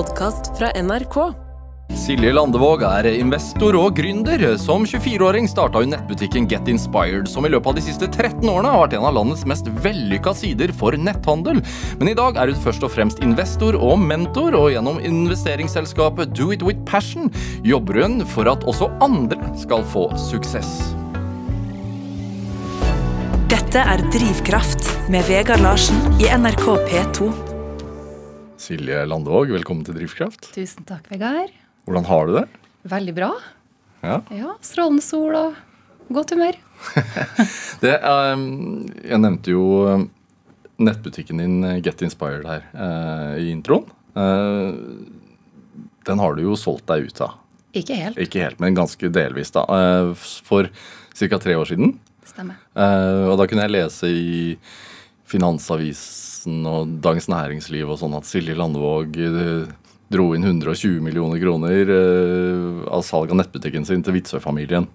podkast fra NRK. Silje Landevåg er investor og gründer. Som 24-åring starta hun nettbutikken Get Inspired, som i løpet av de siste 13 årene har vært en av landets mest vellykka sider for netthandel. Men i dag er hun først og fremst investor og mentor, og gjennom investeringsselskapet Do It With Passion jobber hun for at også andre skal få suksess. Dette er Drivkraft med Vegard Larsen i NRK P2. Silje Landevåg, velkommen til Drivkraft. Tusen takk, Vegard. Hvordan har du det? Veldig bra. Ja. Ja, Strålende sol og godt humør. Det, um, jeg nevnte jo ehm, nettbutikken din eh, Get Inspired her uh, i introen. Uh, den har du jo solgt deg ut av. Ikke helt. Ikke helt, men ganske delvis, da. For ca. tre år siden. Stemmer. Og da kunne jeg lese i Finansavisen og Dagens Næringsliv og sånn at Silje Landevåg eh, dro inn 120 millioner kroner eh, av salg av nettbutikken sin til Vitsøy-familien.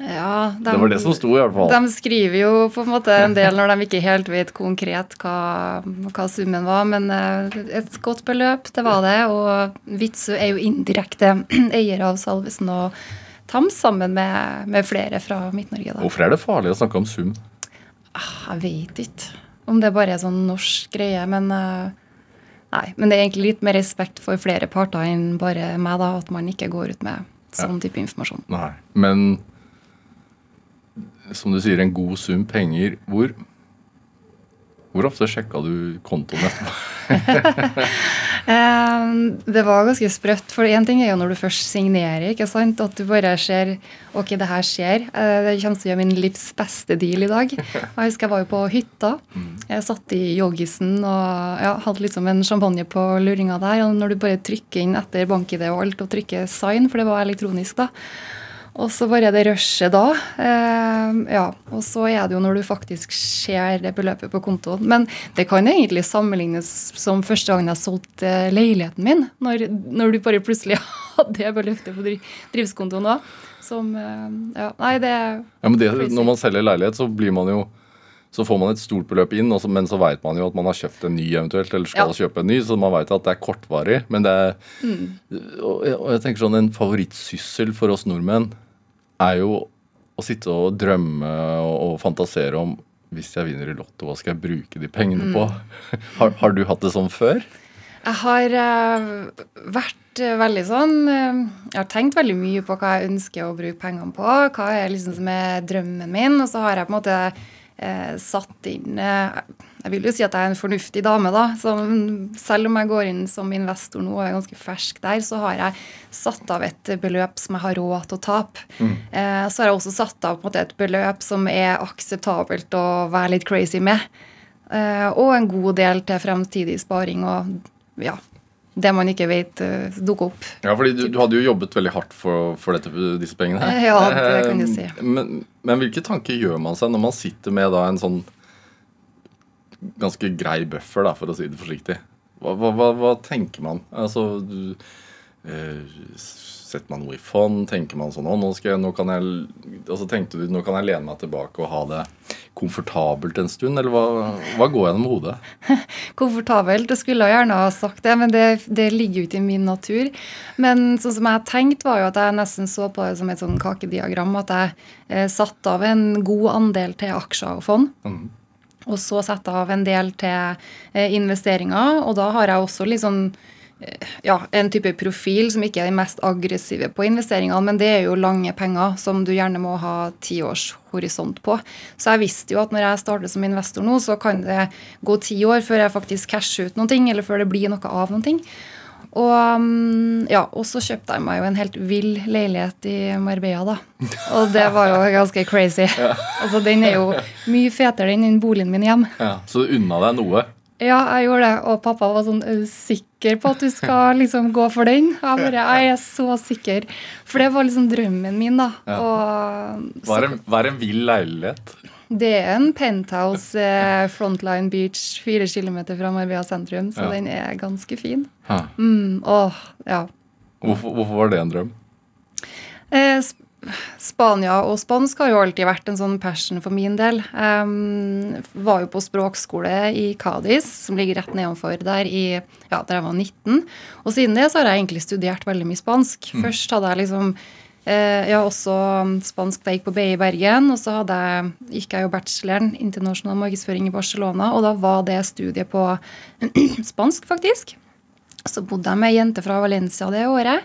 Ja, de, Det var det som sto, i hvert fall. De skriver jo på en måte en del når de ikke helt vet konkret hva, hva summen var, men eh, et godt beløp, det var det. Og Witzøe er jo indirekte eier av Salvesen og Tams, sammen med, med flere fra Midt-Norge. Hvorfor er det farlig å snakke om sum? Ah, Jeg vet ikke om det bare er sånn norsk greie, men eh, Nei, men det er egentlig litt mer respekt for flere parter enn bare meg, da, at man ikke går ut med sånn type informasjon. Nei. Men som du sier, en god sum penger. Hvor, hvor ofte sjekka du kontoen etterpå? Eh, det var ganske sprøtt, for én ting er jo når du først signerer, ikke sant, at du bare ser ok, det her skjer. Eh, det kommer til å gjøre min livs beste deal i dag. Jeg husker jeg var jo på hytta. Jeg satt i joggisen og ja, hadde liksom en champagne på luringa der. Og når du bare trykker inn etter bank-ID og alt og trykker sign, for det var elektronisk da, og så bare det rushet da. Eh, ja, Og så er det jo når du faktisk ser det beløpet på kontoen. Men det kan egentlig sammenlignes som første gangen jeg solgte eh, leiligheten min. Når, når du bare plutselig hadde det beløpet på dri- driftskontoen òg. Som eh, Ja, nei, det Ja, men det, når man selger leilighet, så blir man jo så får man et stort beløp inn, så, men så veit man jo at man har kjøpt en ny eventuelt, eller skal Ja. kjøpe en ny, så man veit at det er kortvarig. Men det er Mm. og, jeg, og jeg tenker sånn En favorittsyssel for oss nordmenn er jo å sitte og drømme og, fantasere om hvis jeg vinner i Lotto, hva skal jeg bruke de pengene på? Mm. Har, har du hatt det sånn før? Jeg har uh, vært eh, veldig sånn uh, Jeg har tenkt veldig mye på hva jeg ønsker å bruke pengene på. Hva er liksom som er drømmen min. Og så har jeg på en måte eh, satt inn eh, Jeg vil jo si at jeg er en fornuftig dame, da. Så selv om jeg går inn som investor nå og er ganske fersk der, så har jeg satt av et beløp som jeg har råd til å tape. Eh, så har jeg også satt av måte et beløp som er akseptabelt å være litt crazy med. Eh, og en god del til fremtidig sparing og ja, det man ikke vet uh, dukker opp. Ja, fordi du, du hadde jo jobbet veldig hardt for, for dette, disse pengene her. Ja, det kan du si. Eh, Men, men hvilke tanker gjør man seg når man sitter med da en sånn ganske grei buffer, da, for å si det forsiktig? Hva, hva, hva, tenker man? Altså, du, eh, setter man noe i fond? Tenker man sånn nå, jeg, nå kan jeg altså du, nå kan jeg lene meg tilbake og ha det komfortabelt en stund? Eller hva, hva går gjennom hodet? Komfortabelt. Jeg skulle gjerne ha sagt det, men det, det ligger jo ikke i min natur. Men sånn som jeg tenkte, var jo at jeg nesten så på det som et sånn kakediagram. At jeg eh, satte av en god andel til aksjer og fond. Og så sette av en del til eh, investeringer. Og da har jeg også litt sånn ja, en type profil som ikke er de mest aggressive på investeringene, men det er jo lange penger som du gjerne må ha ti års horisont på. Så jeg visste jo at når jeg starter som investor nå, så kan det gå ti år før jeg faktisk casher ut noen ting, eller før det blir noe av noen ting. Og, mm, ja, og så kjøpte jeg meg jo en helt vill leilighet i Marbella, da. Og det var jo ganske crazy. Altså, Den er jo mye fetere enn boligen min hjemme. Så du unna deg noe? Ja, jeg gjorde det. Og pappa var sånn «Er du sikker på at du skal liksom gå for den? Jeg bare, jeg er så sikker. For det var liksom drømmen min, da. Og Hva er en, hva er en vill leilighet? det er en penthouse eh, Frontline Beach fire kilometer fra Marbella sentrum, så Ja. den er ganske fin. Mm, åh, ja. Hvorfor, hvorfor var det en drøm? Eh, Spania og spansk har jo alltid vært en sånn passion for min del. Um, var jo på språkskole i Cádiz, som ligger rett nedenfor der i, ja, da jeg var 19. Og siden det så har jeg egentlig studert veldig mye spansk. Mm. Først hadde jeg liksom eh, ja, også spansk da jeg gikk på BI i Bergen. Og så hadde jeg, gikk jeg jo bacheloren internasjonal markedsføring i Barcelona, og da var det studiet på spansk, faktisk. Så bodde jeg med ei jente fra Valencia det året.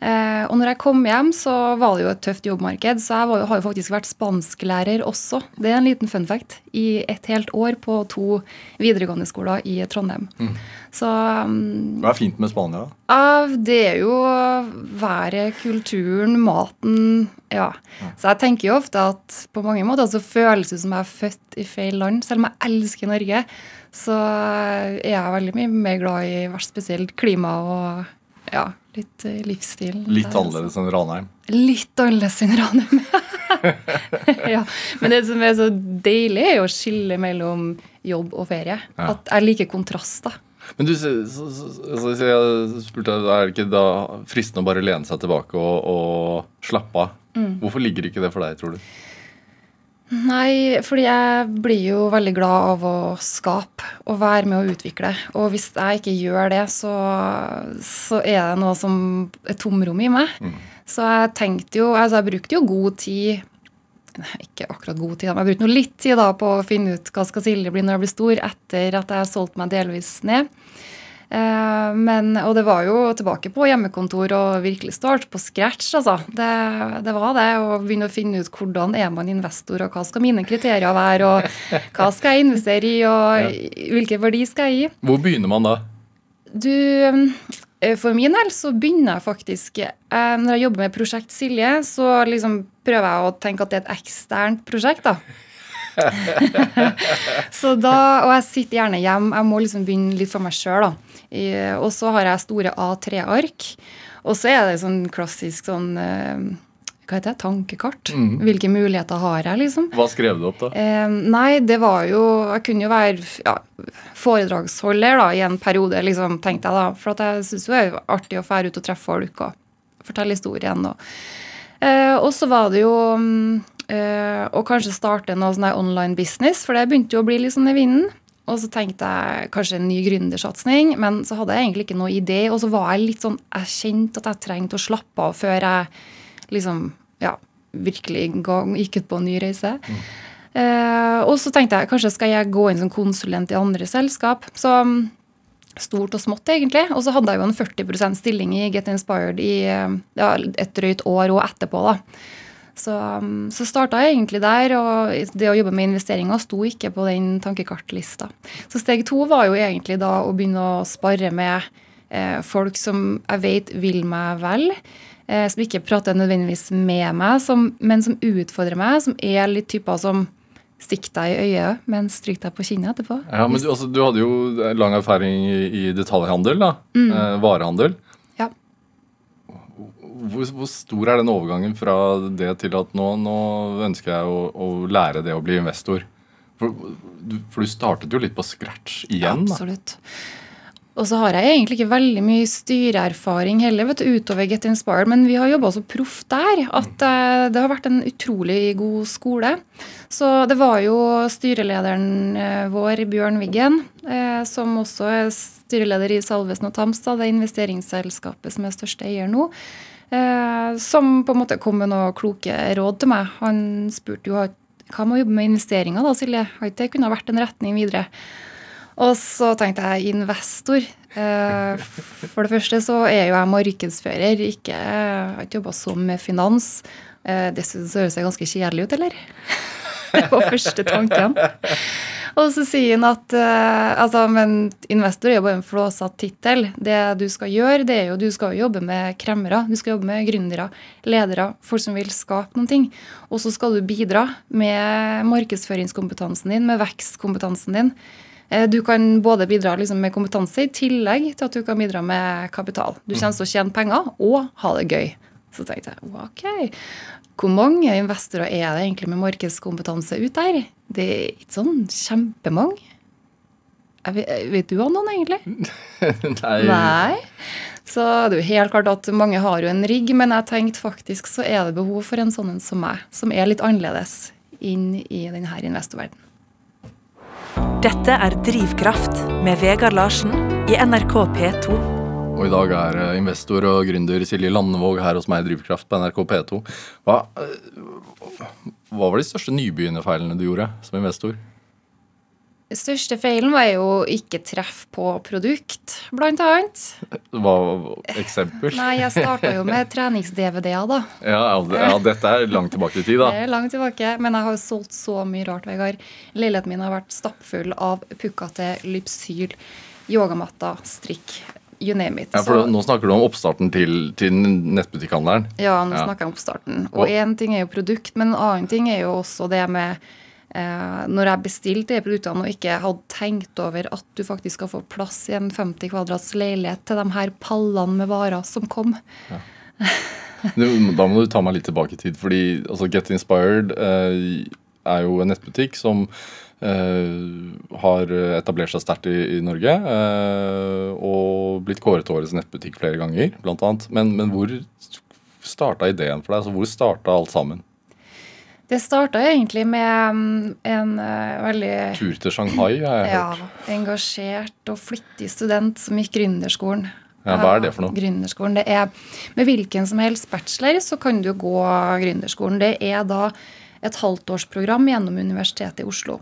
Eh, og når jeg kom hjem, så var det jo et tøft jobbmarked, så jeg var, jo- har jo faktisk vært spansklærer også. Det er en liten fun fact. I et helt år på to videregående skoler i Trondheim. Så um, Hva er fint med Spania? da? det er jo været, kulturen, maten Ja. Så jeg tenker jo ofte at på mange måter så føles det som jeg er født i feil land. Selv om jeg elsker Norge, så er jeg veldig mye mer glad i hvert spesielt klima og ja, litt eh, livsstil. Litt der, altså. annerledes enn Ranheim. Litt annerledes enn Ranheim. ja. Men det som er så deilig, er å skille mellom jobb og ferie. Ja. At jeg liker kontraster. Men du, så, så, så, så jeg spurte, er det ikke da fristende å bare lene seg tilbake og, og slappe av? Mm. Hvorfor ligger ikke det for deg, tror du? Nei, fordi jeg blir jo veldig glad av å skape og være med å utvikle. Og hvis jeg ikke gjør det, så, så er det noe som er tomrom i meg. Så jeg tenkte jo Altså, jeg brukte jo god tid Nei, ikke akkurat god tid, men jeg brukte noe litt tid da på å finne ut hva skal Silje bli når jeg blir stor, etter at jeg solgte meg delvis ned. Eh, men, og det var jo tilbake på hjemmekontor og virkelig start på scratch. altså. Det, det var det. Å begynne å finne ut hvordan er man investor, og hva skal mine kriterier være, og hva skal jeg investere i, og hvilken verdi skal jeg gi. Hvor begynner man da? Du, eh, for min del så begynner jeg faktisk eh, Når jeg jobber med Prosjekt Silje, så liksom prøver jeg å tenke at det er et eksternt prosjekt, da. så da, Og jeg sitter gjerne hjem. Jeg må liksom begynne litt for meg sjøl, da. Og så har jeg store A3-ark. Og så er det sånn klassisk sånn eh, Hva heter det? Tankekart. Hvilke muligheter har jeg, liksom? Hva skrev du opp da? Eh, nei, det var jo Jeg kunne jo være ja, foredragsholder da, i en periode, liksom, tenkte jeg da. For at jeg syns jo det er artig å fære ut og treffe folk og fortelle historien. Og, eh, og så var det jo mm, eh, å kanskje starte noe sånn online business, for det begynte jo å bli litt sånn i vinden. Og så tenkte jeg kanskje en ny gründersatsing, men så hadde jeg egentlig ikke noe idé. Og så var jeg litt sånn Jeg kjente at jeg trengte å slappe av før jeg liksom ja, virkelig gikk ut på en ny reise. Eh, og så tenkte jeg kanskje skal jeg gå inn som konsulent i andre selskap. Så mm, stort og smått, egentlig. Og så hadde jeg jo en 40% stilling i Get Inspired i eh, ja, et drøyt år og etterpå. da. Så, mm, så starta jeg egentlig der, og det å jobbe med investeringer sto ikke på den tankekartlista. Så steg to var jo egentlig da å begynne å spare med eh, folk som jeg vet vil meg vel. Eh, som ikke prater nødvendigvis med meg, som, men som utfordrer meg. Som er litt typer som stikker deg i øyet, men stryker deg på kinnet etterpå. Ja, men du, altså, du hadde jo lang erfaring i, i detaljhandel, da. Mm. Eh, varehandel. Hvor, hvor stor er den overgangen fra det til at nå, nå ønsker jeg å, å lære det å bli investor? For, du- for du startet jo litt på scratch igjen. Absolutt. Og så har jeg egentlig ikke veldig mye styreerfaring heller vet du, utover Get Inspired, men vi har jobba så proft der at eh, det har vært en utrolig god skole. Så det var jo styrelederen eh, vår, Bjørn Wiggen, eh, som også er styreleder i Salvesen og Tamstad, det investeringsselskapet som er største eier nå, som på en måte kom med noen kloke råd til meg. Han spurte jo hva med å jobbe med investeringer da, Silje? Har ikke det kunne vært en retning videre? Og så tenkte jeg investor. Eh, For det første så er jo jeg markedsfører, ikke, jeg har ikke jobba sånn med finans. Eh, Det høres ganske kjedelig ut, eller? Det var første tanken. Og så sier han at uh, altså, men investor er jo bare en flåsatt tittel. Det du skal gjøre, det er jo du skal jobbe med kremmere. Du skal jobbe med gründere, ledere, folk som vil skape noen ting. Og så skal du bidra med markedsføringskompetansen din, med vekstkompetansen din. Eh, Du kan både bidra liksom med kompetanse i tillegg til at du kan bidra med kapital. Du kommer til å tjene penger og ha det gøy. Så tenkte jeg ok, hvor mange investorer er det egentlig med markedskompetanse ut der? Det er ikke sånn kjempemange. Jeg vet, vet du om noen, egentlig? Nei. Nei. Så det er jo helt klart at mange har jo en rigg, men jeg tenkte faktisk så er det behov for en sånn en som meg, som er litt annerledes inn i denne investorverdenen. Dette er Drivkraft med Vegard Larsen i NRK P2. Og i dag er eh, investor og gründer Silje Landevåg her hos meg i Drivkraft på NRK P2. Hva, eh, hva var de største nybegynnerfeilene du gjorde som investor? Den største feilen var jo ikke treff på produkt, blant annet. Hva, eksempel? Nei, jeg starta jo med trenings-DVD-er, da. Ja, ja, ja, dette er langt tilbake i tid, da. Det er langt tilbake, men jeg har jo solgt så mye rart, Vegard. Leiligheten min har vært stappfull av pukkate, lypsyl, yogamatter, strikk, you name it. Ja, for Nå snakker du om oppstarten til, til nettbutikkhandleren. Ja, nå Ja. snakker jeg om oppstarten. Og- én ting er jo produkt, men en annen ting er jo også det med eh, Når jeg bestilte de produktene og ikke hadde tenkt over at du faktisk skal få plass i en 50 kvadrats leilighet til de her pallene med varer som kom. Ja. da må du ta meg litt tilbake i tid, fordi altså, Get Inspired eh, er jo en nettbutikk som har etablert seg sterkt i, i Norge. eh, og blitt kåret til årets nettbutikk flere ganger, blant annet. Men, men hvor starta ideen for deg? Altså, hvor starta alt sammen? Det starta egentlig med mm, en eh, veldig Tur til Shanghai, har jeg ja, hørt. engasjert og flittig student som gikk gründerskolen. Ja, hva er det for noe? Gründerskolen, det er Med hvilken som helst bachelor så kan du gå gründerskolen. Det er da et halvtårsprogram gjennom Universitetet i Oslo.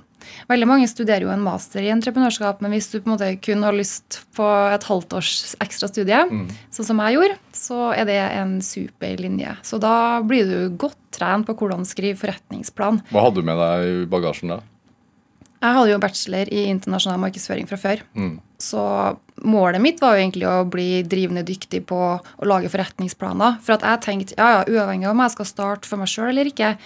Veldig mange studerer jo en master i entreprenørskap, men hvis du på en måte kun har lyst på et halvt års ekstra studie, Mm. sånn som jeg gjorde, så er det en super linje. Så da blir du godt trent på hvordan skrive forretningsplan. Hva hadde du med deg i bagasjen da? Jeg hadde jo bachelor i internasjonal markedsføring fra før. Mm. Så målet mitt var jo egentlig å bli drivende dyktig på å lage forretningsplaner. For at jeg tenkte ja, ja, uavhengig av om jeg skal starte for meg sjøl eller ikke,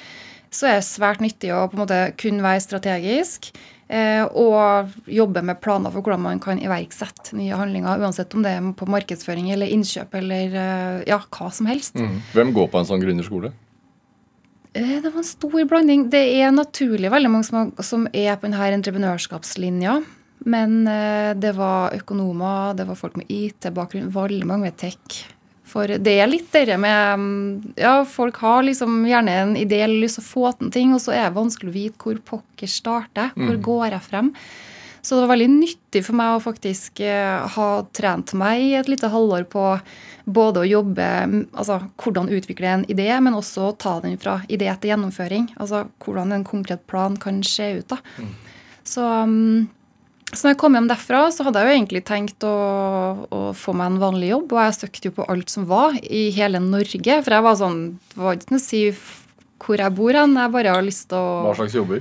så er det svært nyttig å på en måte kun være strategisk eh, og jobbe med planer for hvordan man kan iverksette nye handlinger, uansett om det er på markedsføring eller innkjøp eller eh, ja, hva som helst. Mm. Hvem går på en sånn gründerskole? Eh, Det var en stor blanding. Det er naturlig veldig mange som, som er på denne entreprenørskapslinja. Men det var økonomer, det var folk med IT-bakgrunn, veldig mange med tech. For det er litt det med mm, Ja, folk har liksom gjerne en idé eller lyst til å få til ting, og så er det vanskelig å vite hvor pokker starter. Hvor går jeg frem? Så det var veldig nyttig for meg å faktisk eh, ha trent meg i et lite halvår på både å jobbe mm, Altså hvordan utvikle en idé, men også ta den fra idé til gjennomføring. Altså hvordan en konkret plan kan se ut. da. Så, mm, så når jeg kom hjem derfra, så hadde jeg jo egentlig tenkt å, å få meg en vanlig jobb. Og jeg søkte jo på alt som var i hele Norge. For jeg var sånn Det var ikke noe å si hvor jeg bor hen. Jeg bare har lyst til å Hva slags jobber?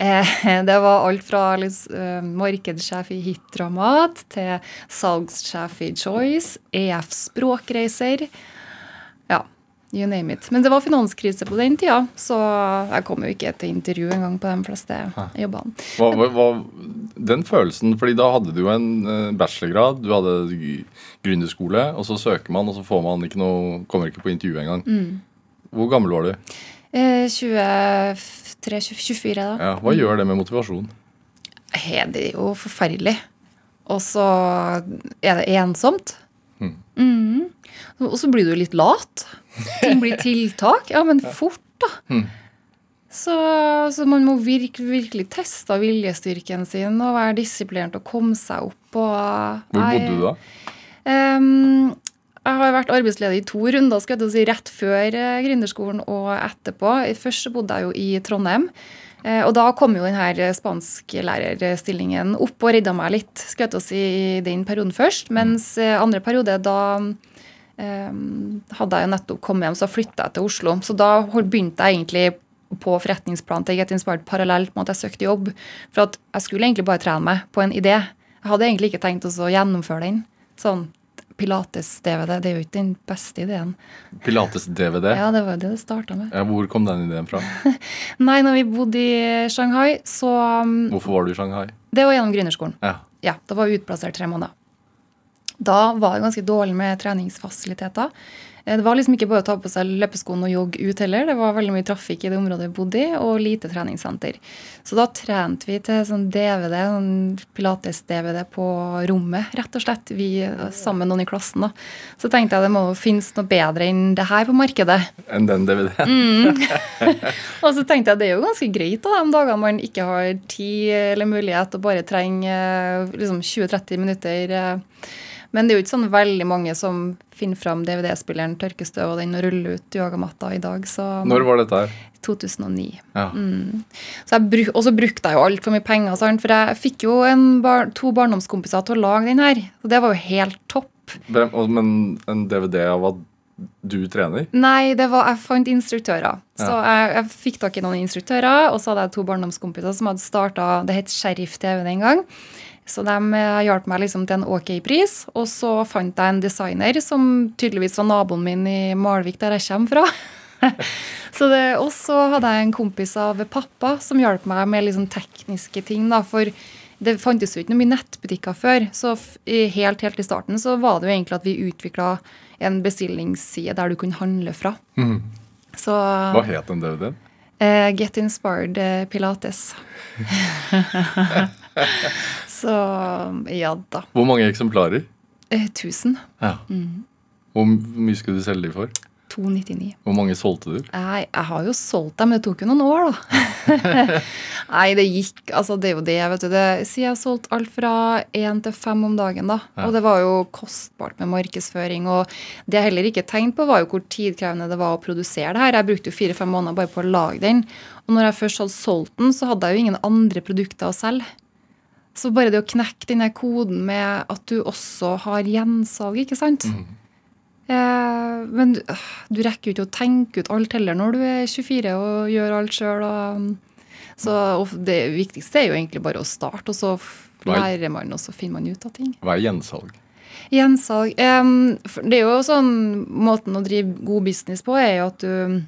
Eh, Det var alt fra liksom, eh, markedssjef i Hitdramat til salgssjef i Choice, EF Språkreiser. Ja, you name it. Men det var finanskrise på den tida, så jeg kom jo ikke til intervju engang på de fleste jobbene. Hva, hva, hva, den følelsen, fordi da hadde du jo en eh, bachelorgrad, du hadde gründerskole, og så søker man, og så får man ikke noe, kommer ikke på intervju engang. Hvor gammel var du? Eh, 23-24, da. Ja, hva gjør det med motivasjon? He, det er jo forferdelig. Og så er det ensomt. Mm. Mm. Og så blir du litt lat. Ting blir tiltak. Ja, men fort, da. Mm. Så, så man må virkelig, virkelig teste viljestyrken sin og være disiplinert og komme seg opp. Og, Hvor bodde du da? Um, jeg har vært arbeidsledig i to runder, skal jeg si, rett før eh, gründerskolen og etterpå. Først bodde jeg jo i Trondheim. eh, Og da kom jo denne spansklærerstillingen opp og redda meg litt skal jeg si, i den perioden først. Mens eh, andre periode, da eh, hadde jeg jo nettopp kommet hjem, så flytta jeg til Oslo. Så da begynte jeg egentlig på forretningsplan til Get Inspired parallelt med at jeg søkte jobb. For at jeg skulle egentlig bare trene meg på en idé. Jeg hadde egentlig ikke tenkt å gjennomføre den. Sånn Pilates-DVD, det er jo ikke den beste ideen. Pilates-DVD? Ja, det var jo det det starta med. Ja, hvor kom den ideen fra? Nei, når vi bodde i Shanghai, så um, Hvorfor var du i Shanghai? Det var gjennom Grünerskolen. Ja. Ja, da var vi utplassert tre måneder. Da var det ganske dårlig med treningsfasiliteter. Eh, Det var liksom ikke bare å ta på seg løpeskoene og jogge ut heller. Det var veldig mye trafikk i det området vi bodde i, og lite treningssenter. Så da trente vi til sånn DVD, sånn Pilates-DVD på rommet, rett og slett. Vi eh, sammen med noen i klassen. da. Så tenkte jeg det må finnes noe bedre enn det her på markedet. Enn den DVD-en. Og så tenkte jeg det er jo ganske greit da, de dagene man ikke har tid eller mulighet og bare trenger eh, liksom 20-30 minutter. Men det er jo ikke sånn veldig mange som finner fram DVD-spilleren, tørkestøv og den og ruller ut yogamatta i dag. Så Når var dette her? 2009. Ja. Så bruk, og så brukte jeg jo altfor mye penger, sant? for jeg fikk jo en bar, to barndomskompiser til å lage den her. Og det var jo helt topp. Men en DVD av hva du trener? Nei, det var, jeg fant instruktører. Ja. Så jeg, jeg fikk tak i noen instruktører, og så hadde jeg to barndomskompiser som hadde starta Det het Sheriff TV den gang. Så de eh, hjalp meg liksom til en ok pris. Og så fant jeg en designer som tydeligvis var naboen min i Malvik, der jeg kommer fra. så det, og så hadde jeg en kompis av pappa som hjalp meg med liksom tekniske ting. da, for det fantes jo ikke noe mye nettbutikker før. Så helt, helt i starten så var det jo egentlig at vi utvikla en bestillingsside der du kunne handle fra. Så Hva het den DVD-en? Uh, Get Inspired eh, Pilates. så ja da. Hvor mange eksemplarer? Eh, 1000. Ja. Hvor mye skulle du selge de for? 299. Hvor mange solgte du? Nei, jeg har jo solgt dem, men det tok jo noen år, da. Nei, det gikk Altså, det er jo det, vet du. Det, si jeg har solgt alt fra én til fem om dagen, da. Ja. Og det var jo kostbart med markedsføring. Og det jeg heller ikke tenkte på, var jo hvor tidkrevende det var å produsere det her. Jeg brukte jo fire-fem måneder bare på å lage den. Og når jeg først hadde solgt den, så hadde jeg jo ingen andre produkter å selge. Så bare det å knekke denne koden med at du også har gjensalg, ikke sant. Eh, men du, øh, du rekker jo ikke å tenke ut alt heller når du er 24 og gjør alt sjøl. Så og det viktigste er jo egentlig bare å starte, og så lærer man, og så finner man ut av ting. Hva er gjensalg? Gjensalg eh, Det er jo sånn Måten å drive god business på er jo at du,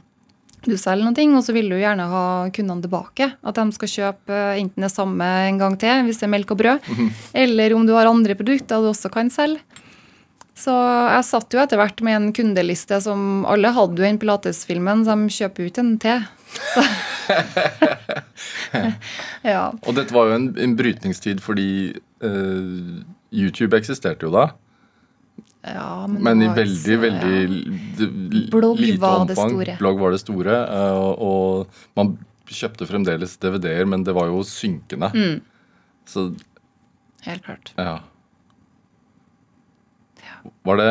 du selger noe, og så vil du gjerne ha kundene tilbake. At de skal kjøpe eh, enten det samme en gang til, hvis det er melk og brød, eller om du har andre produkter du også kan selge. Så jeg satt jo etter hvert med en kundeliste som alle hadde jo den Pilates-filmen, så de kjøper jo ikke en til. Ja. Og dette var jo en, en brytningstid fordi uh, YouTube eksisterte jo da. Ja men, Men i veldig, så- veldig ja. Blogg lite var det omfang. store. Blogg var det store. eh, og, og man kjøpte fremdeles DVD-er, men det var jo synkende. Mm. Så Helt klart. ja. Var det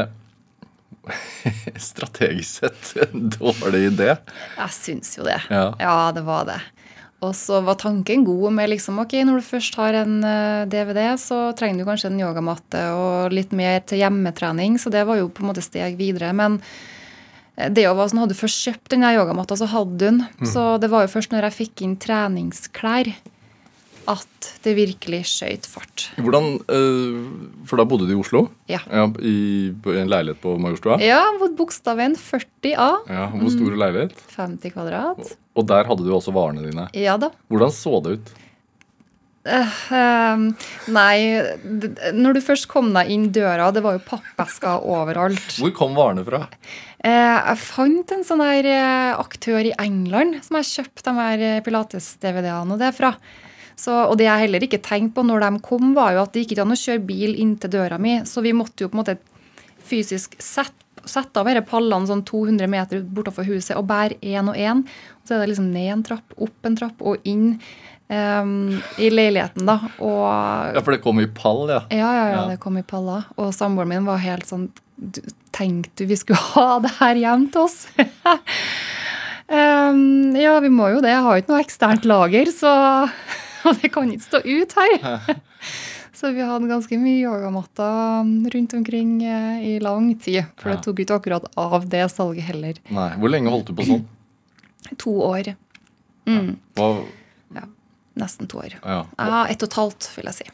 strategisk sett en dårlig idé? Jeg syns jo det. Ja. Ja, det var det. Og så var tanken god med liksom, ok, når du først har en eh, DVD, så trenger du kanskje en yogamatte og litt mer til hjemmetrening, så det var jo på en måte steg videre. Men eh, det var sånn, hadde du først kjøpt den yogamatta, så hadde du den. Så det var jo først når jeg fikk inn treningsklær at det virkelig skjøt fart. Hvordan, eh, For da bodde du i Oslo? Ja. I, på en leilighet på Majorstua? Ja, bokstaven 40A, Ja, Hvor stor leilighet? 50 kvadrat. Og der hadde du også varene dine. Ja da. Hvordan så det ut? Ehm, nei, d- når du først kom deg inn døra, det var jo pappesker overalt. Hvor kom varene fra? Eh, jeg fant en sånn her eh, aktør i England som jeg kjøpte de her Pilates-DVD-ene og det fra. Så, og det jeg heller ikke tenkte på når de kom, var jo at det gikk ikke an å kjøre bil inn til døra mi, så vi måtte jo på en måte fysisk sette, sette av disse pallene sånn 200 meter bortenfor huset og bære én og én. Så er det liksom ned en trapp, opp en trapp og inn um, i leiligheten, da. Og Ja, For det kom i pall, ja. ja, ja, ja, det kom i paller. Og samboeren min var helt sånn Tenkte du vi skulle ha det her hjem til oss? um, ja, vi må jo det. Jeg har jo ikke noe eksternt lager, så det kan ikke stå ut her. Så vi hadde ganske mye yogamatter rundt omkring eh, i lang tid. For Ja. det tok ikke akkurat av det salget heller. Nei, Hvor lenge holdt du på sånn? To år. Mm, Hva, nesten to år. ja. Ja, ett og et halvt, vil jeg si.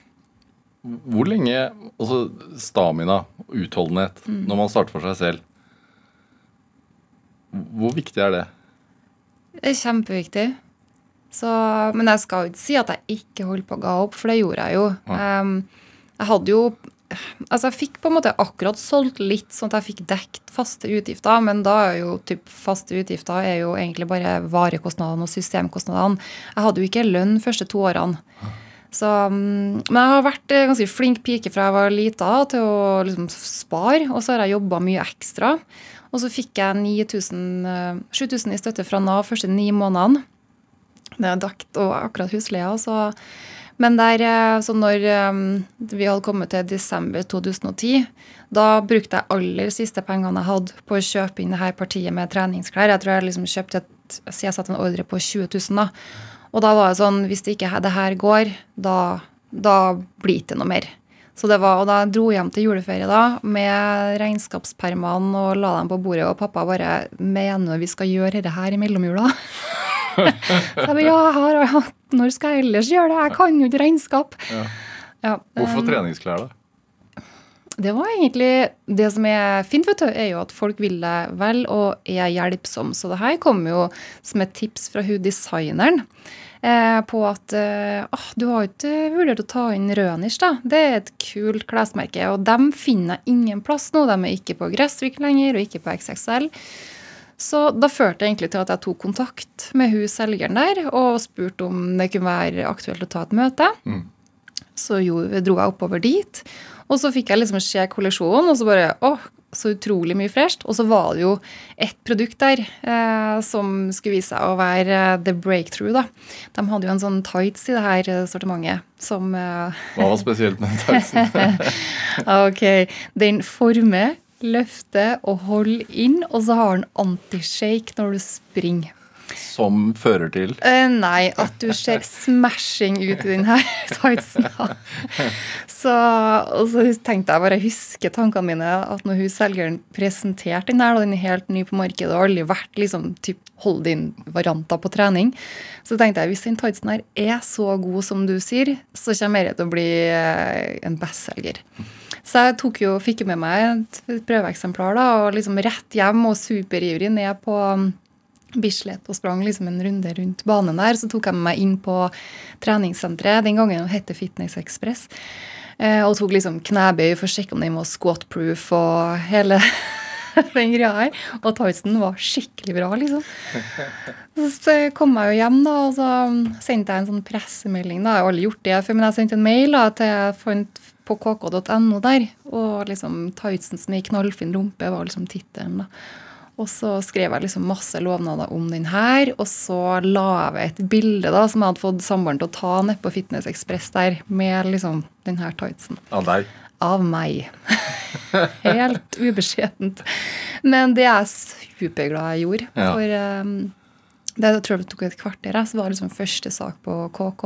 Hvor lenge Altså stamina, utholdenhet, når man starter for seg selv Hvor viktig er det? Det er kjempeviktig. Så, men jeg skal jo ikke si at jeg ikke holdt på å ga opp, for det gjorde jeg jo. Ja. Um, jeg hadde jo Altså, jeg fikk på en måte akkurat solgt litt, sånn at jeg fikk dekt faste utgifter. Men da er jo typ faste utgifter er jo egentlig bare varekostnadene og systemkostnadene. Jeg hadde jo ikke lønn de første to årene. Så, mm, men jeg har vært en ganske flink pike fra jeg var lita til å liksom spare. Og så har jeg jobba mye ekstra. Og så fikk jeg 9000, eh, 7000 i støtte fra Nav første ni månedene. Det er dekt og akkurat husleia. Så men der, eh, så når eh, vi hadde kommet til desember 2010, da brukte jeg aller siste pengene jeg hadde på å kjøpe inn det her partiet med treningsklær. Jeg tror jeg liksom kjøpte et, jeg satte en ordre på 20 000. da. Og da var det sånn, hvis det ikke det her går, da, da blir det noe mer. Så det var, og da dro jeg hjem til juleferie da, med regnskapspermene og la dem på bordet, og pappa bare Mener vi skal gjøre dette her i mellomjula? så jeg bare, ja, her, har, ja, når skal jeg ellers gjøre det? Jeg kan jo ikke regnskap. Ja. Ja, Hvorfor um, treningsklær, da? Det var egentlig Det som er fint, vet du, er jo at folk vil deg vel og er hjelpsom. Så det her kommer jo som et tips fra hun designeren. Eh, på at eh, du har ikke vurdert å ta inn Rønish, da. Det er et kult klesmerke. Og dem finner jeg ingen plass nå. De er ikke på Gressvik lenger, og ikke på XXL. Så da førte det egentlig til at jeg tok kontakt med hun selgeren der og spurte om det kunne være aktuelt å ta et møte. Mm. Så jo, dro jeg oppover dit. Og så fikk jeg liksom se kollisjonen, og så bare åh, så utrolig mye fresht. Og så var det jo et produkt der eh, som skulle vise seg å være eh, the breakthrough, da. De hadde jo en sånn tights i det her eh, sortimentet som eh, Hva var spesielt med den tightsen? Ok. Den former, løfter og holde inn, og så har han anti-shake når du springer. Som fører til Uh, nei, at du ser smashing ut i den her tightsen. Så, og så tenkte jeg bare huske tankene mine at når hun selgeren presenterte den her, da den er helt ny på markedet og aldri vært liksom typ hold in varianter på trening, så tenkte jeg hvis den tightsen her er så god som du sier, så kommer jeg til å bli eh, en bestselger. Så jeg tok jo, fikk jo med meg et prøveeksemplar da, og liksom rett hjem og superivrig ned på um, Bislett og sprang liksom en runde rundt banen der. Så tok jeg med meg inn på treningssenteret. Den gangen det het Fitness Express. Eh, og tok liksom knebøy for å sjekke om den var squat-proof og hele den greia her. Og tightsen var skikkelig bra, liksom. Så kom jeg jo hjem, da, og så sendte jeg en sånn pressemelding. da, Jeg har aldri gjort det før, men jeg sendte en mail da, til jeg fant på kk.no der. Og liksom tightsen som i knallfin rumpe, var liksom tittelen. Og så skrev jeg liksom masse lovnader om den her, og så la jeg ved et bilde da, som jeg hadde fått samboeren til å ta ned på Fitness Ekspress der, med liksom den her tightsen. Av deg? Av meg. Helt ubeskjedent. Men det er jeg superglad jeg gjorde. Ja. For um, det jeg tror det tok et kvarter, jeg, så var det liksom første sak på KK.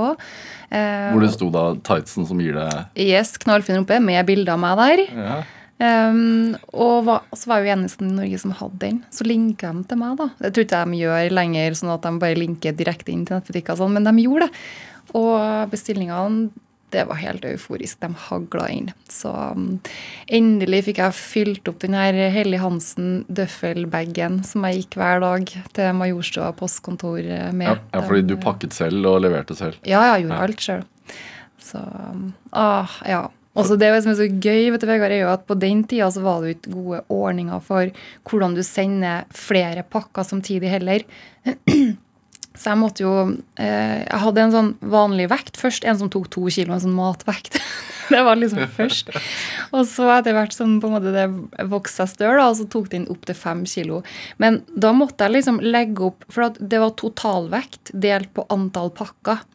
Eh, Hvor det sto da tightsen som gir deg Yes, knallfin rumpe med bilde av meg der. ja. Um, og var, så var jeg jo eneste i Norge som hadde den. Så linka de til meg, da. Det tror ikke de gjør lenger, sånn at de bare linker direkte inn til nettbutikker, sånn, men de gjorde det. Og bestillingene, det var helt euforisk. De hagla inn. Så um, endelig fikk jeg fylt opp den her Hellig Hansen døffelbagen som jeg gikk hver dag til Majorstua postkontor med. Ja, ja, fordi du pakket selv og leverte selv. ja, jeg gjorde Ja. alt sjøl. Så ah, ja. Og så det som er så gøy, vet du, Vegard, er jo at på den tida så var det jo ikke gode ordninger for hvordan du sender flere pakker samtidig heller. Så jeg måtte jo eh, Jeg hadde en sånn vanlig vekt først. En som tok to kilo, en sånn matvekt. det var liksom først. Og så etter hvert som på en måte det vokste seg større, så tok den opp til fem kilo. Men da måtte jeg liksom legge opp For det var totalvekt delt på antall pakker.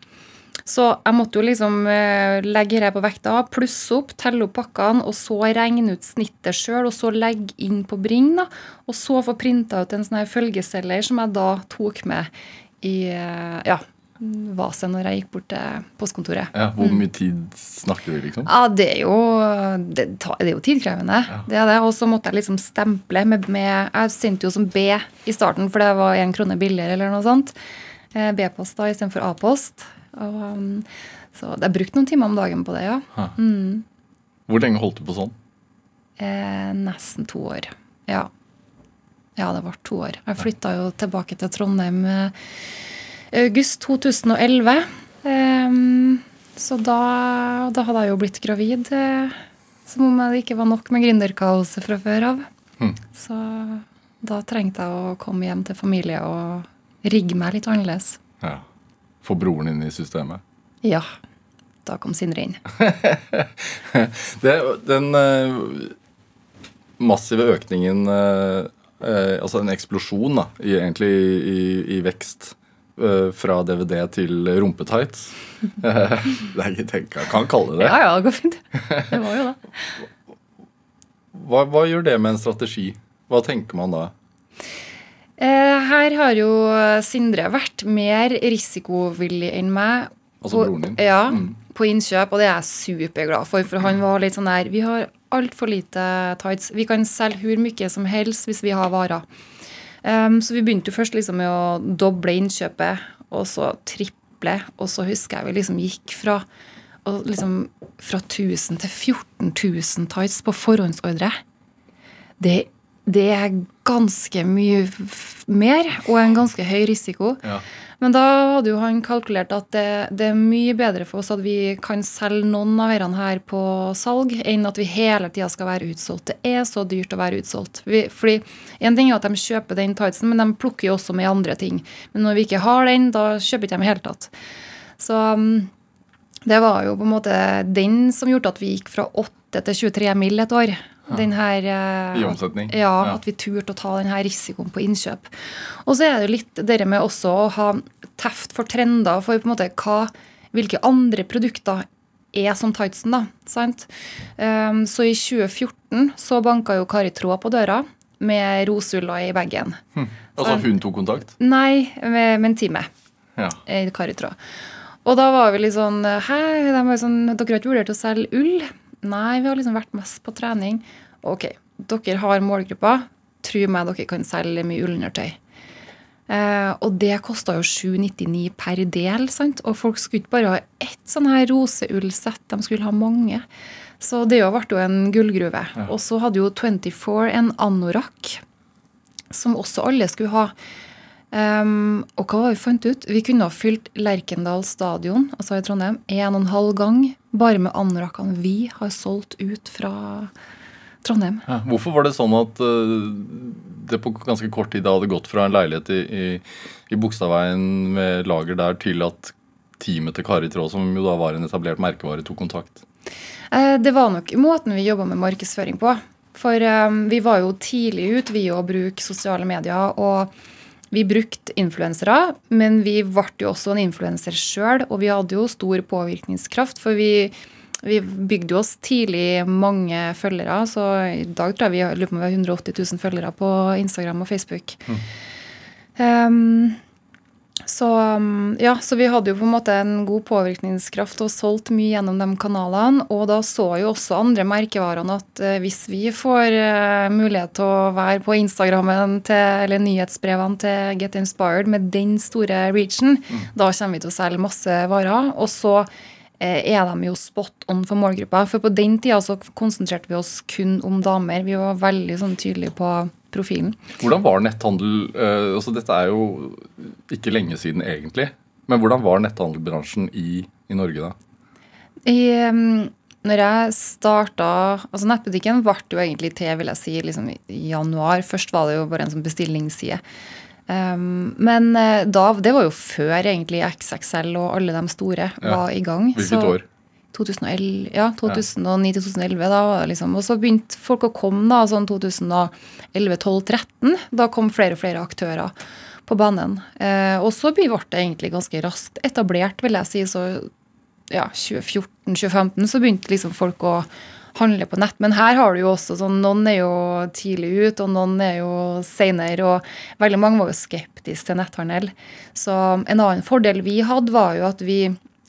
Så jeg måtte jo liksom eh, legge dette på vekta, plusse opp, telle opp pakkene, og så regne ut snittet sjøl, og så legge inn på Bring, da. Og så få printa ut en sånn her følgeselger som jeg da tok med i eh, ja, vaset når jeg gikk bort til postkontoret. Ja, Hvor mye tid snakker vi, liksom? Ja, det er jo, det, det er jo tidkrevende. Det er det. Og så måtte jeg liksom stemple med, med Jeg sendte jo som B i starten, for det var én krone billigere eller noe sånt. Eh, B-post da istedenfor A-post. Um, så jeg brukte noen timer om dagen på det, ja. Mm. Hvor lenge holdt du på sånn? Eh, nesten to år. Ja. Ja, det ble to år. Jeg flytta jo tilbake til Trondheim eh, i august 2011. Ehm, så da, da hadde jeg jo blitt gravid eh, Som om det ikke var nok med gründerkaoset fra før av. Hm. Så da trengte jeg å komme hjem til familie og rigge meg litt annerledes. Ja. Få broren inn i systemet. Ja. Da kom Sindre inn. Det, den eh, massive økningen eh, Altså en eksplosjon, da, i, egentlig i, i vekst eh, fra DVD til rumpetights. Eh, det er ikke tenkt, jeg kan kalle det det. Ja, ja, det går fint. Det var jo det. Hva, hva gjør det med en strategi? Hva tenker man da? Eh, her har jo Sindre vært mer risikovillig enn meg. Altså broren din? Ja, Mm. på innkjøp, og det er jeg superglad for. For han var litt sånn der Vi har altfor lite tights. Vi kan selge hvor mye som helst hvis vi har varer. Um, så vi begynte jo først liksom med å doble innkjøpet, og så triple. Og så husker jeg vi liksom gikk fra, liksom, fra 1000 til 14 000 tights på forhåndsordre. Det, det er ganske mye mer og en ganske høy risiko. Ja. Men da hadde jo han kalkulert at det, det er mye bedre for oss at vi kan selge noen av disse her på salg, enn at vi hele tida skal være utsolgt. Det er så dyrt å være utsolgt. Vi, fordi En ting er at de kjøper den tightsen, men de plukker jo også med andre ting. Men når vi ikke har den, da kjøper ikke de i hele tatt. Så um, det var jo på en måte den som gjorde at vi gikk fra 8 til 23 mill. et år. Den her, eh, I omsetning? Ja, at vi turte å ta den her risikoen på innkjøp. Og så er det jo litt det med også å ha teft for trender for på en måte hva, hvilke andre produkter er som tightsen, da. sant? Um, så i 2014 så banka jo Kari Tråd på døra med rosulla i bagen. Altså hun tok kontakt? Nei, med, med en time Ja. i Karitråd. Og da var vi litt sånn Hæ, de var sånn, dere har ikke vurdert å selge ull? Nei, vi har liksom vært mest på trening. Ok, dere har målgruppa. Tro meg, dere kan selge mye ullundertøy. Eh, og det kosta jo 799 per del, sant? og folk skulle ikke bare ha ett sånn her roseullsett, de skulle ha mange. Så det jo ble jo en gullgruve. Og så hadde jo 24 en anorakk, som også alle skulle ha. Um, og hva var vi fant ut? Vi kunne ha fylt Lerkendal stadion altså i Trondheim, en og en halv gang bare med anorakkene vi har solgt ut fra Trondheim. Ja. Hvorfor var det sånn at uh, det på ganske kort tid hadde gått fra en leilighet i, i, i Bogstadveien med lager der, til at teamet til Kari Traa, som jo da var en etablert merkevare, tok kontakt? Uh, det var nok måten vi jobba med markedsføring på. For um, vi var jo tidlig ut, vi å bruke sosiale medier. og vi brukte influensere, men vi ble jo også en influenser sjøl. Og vi hadde jo stor påvirkningskraft, for vi, vi bygde jo oss tidlig mange følgere. Så i dag tror jeg vi har, vi har 180 000 følgere på Instagram og Facebook. Um, så, um, ja, så vi hadde jo på en måte en god påvirkningskraft og solgt mye gjennom de kanalene. Og da så jo også andre merkevarene at eh, hvis vi får eh, mulighet til å være på Instagrammen til, eller nyhetsbrevene til Get Inspired med den store reachen, da kommer vi til å selge masse varer. Og så eh, er de jo spot on for målgruppa. For på den tida så konsentrerte vi oss kun om damer. Vi var veldig sånn tydelige på profilen. Hvordan var netthandel eh, altså Dette er jo ikke lenge siden egentlig. Men hvordan var netthandelbransjen i, i Norge da? I, når jeg starta altså Nettbutikken ble jo egentlig til vil jeg si, liksom i januar. Først var det jo bare en sånn bestillingsside. Um, men eh, da, det var jo før egentlig XXL og alle de store Ja. var i gang. Hvilket Så- år? 2011, ja, 2009-2011. da liksom, Og så begynte folk å komme da, sånn 2011-12-13. Da kom flere og flere aktører på banen. Eh, og så ble det egentlig ganske raskt etablert, vil jeg si. Så ja, 2014-2015 så begynte liksom folk å handle på nett. Men her har du jo også sånn, noen er jo tidlig ut, og noen er jo seinere. Og veldig mange var jo skeptiske til netthandel. Så en annen fordel vi hadde, var jo at vi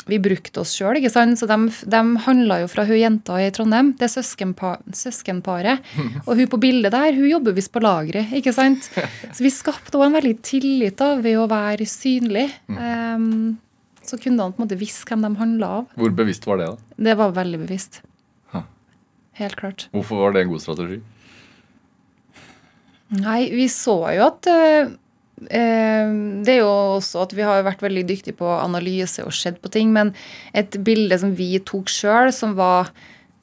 vi brukte oss sjøl. Så de, de handla jo fra hun jenta i Trondheim, det søskenpa, søskenparet. Og hun på bildet der, hun jobber visst på lageret. ikke sant? Så vi skapte også en veldig tillit da, ved å være synlig. Um, så kundene på en måte visste hvem de handla av. Hvor bevisst var det? da? Det var veldig bevisst. Helt klart. Hvorfor var det en god strategi? Nei, vi så jo at eh, Det er jo også at vi har vært veldig dyktige på analyse og sett på ting, men et bilde som vi tok sjøl, som var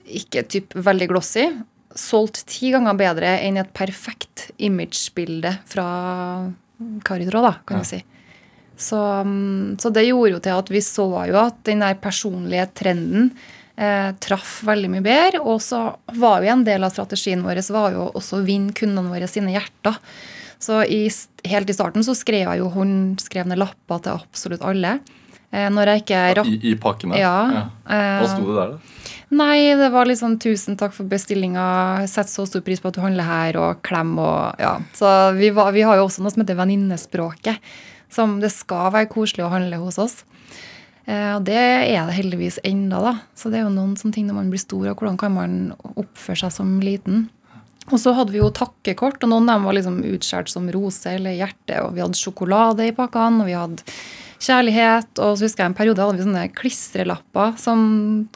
ikke typ veldig glossy. Solgt ti ganger bedre enn et perfekt imagebilde fra Karitråd, da, kan vi si. Så, mm, så det gjorde jo til at vi så jo at den der personlige trenden eh, traff veldig mye bedre. Og så var jo en del av strategien vår var jo også å vinne kundene våre sine hjerter. Så i, helt i starten så skrev jeg jo håndskrevne lapper til absolutt alle. Eh, når jeg ikke rakk I, I pakkene? Ja. Hva eh, sto det der, da? Nei, det var litt sånn 'tusen takk for bestillinga', sett så stor pris på at du handler her, og klem og ja. Så vi, var, vi har jo også noe som heter venninnespråket. Som det skal være koselig å handle hos oss. Eh, og det er det heldigvis enda, da. Så det er jo noen sånne ting når man blir stor, og hvordan kan man oppføre seg som liten. Og så hadde vi jo takkekort, og noen av dem var liksom utskåret som rose eller hjerte. Og vi hadde sjokolade i pakkene, og vi hadde kjærlighet. Og så husker jeg en periode hadde vi sånne klistrelapper som,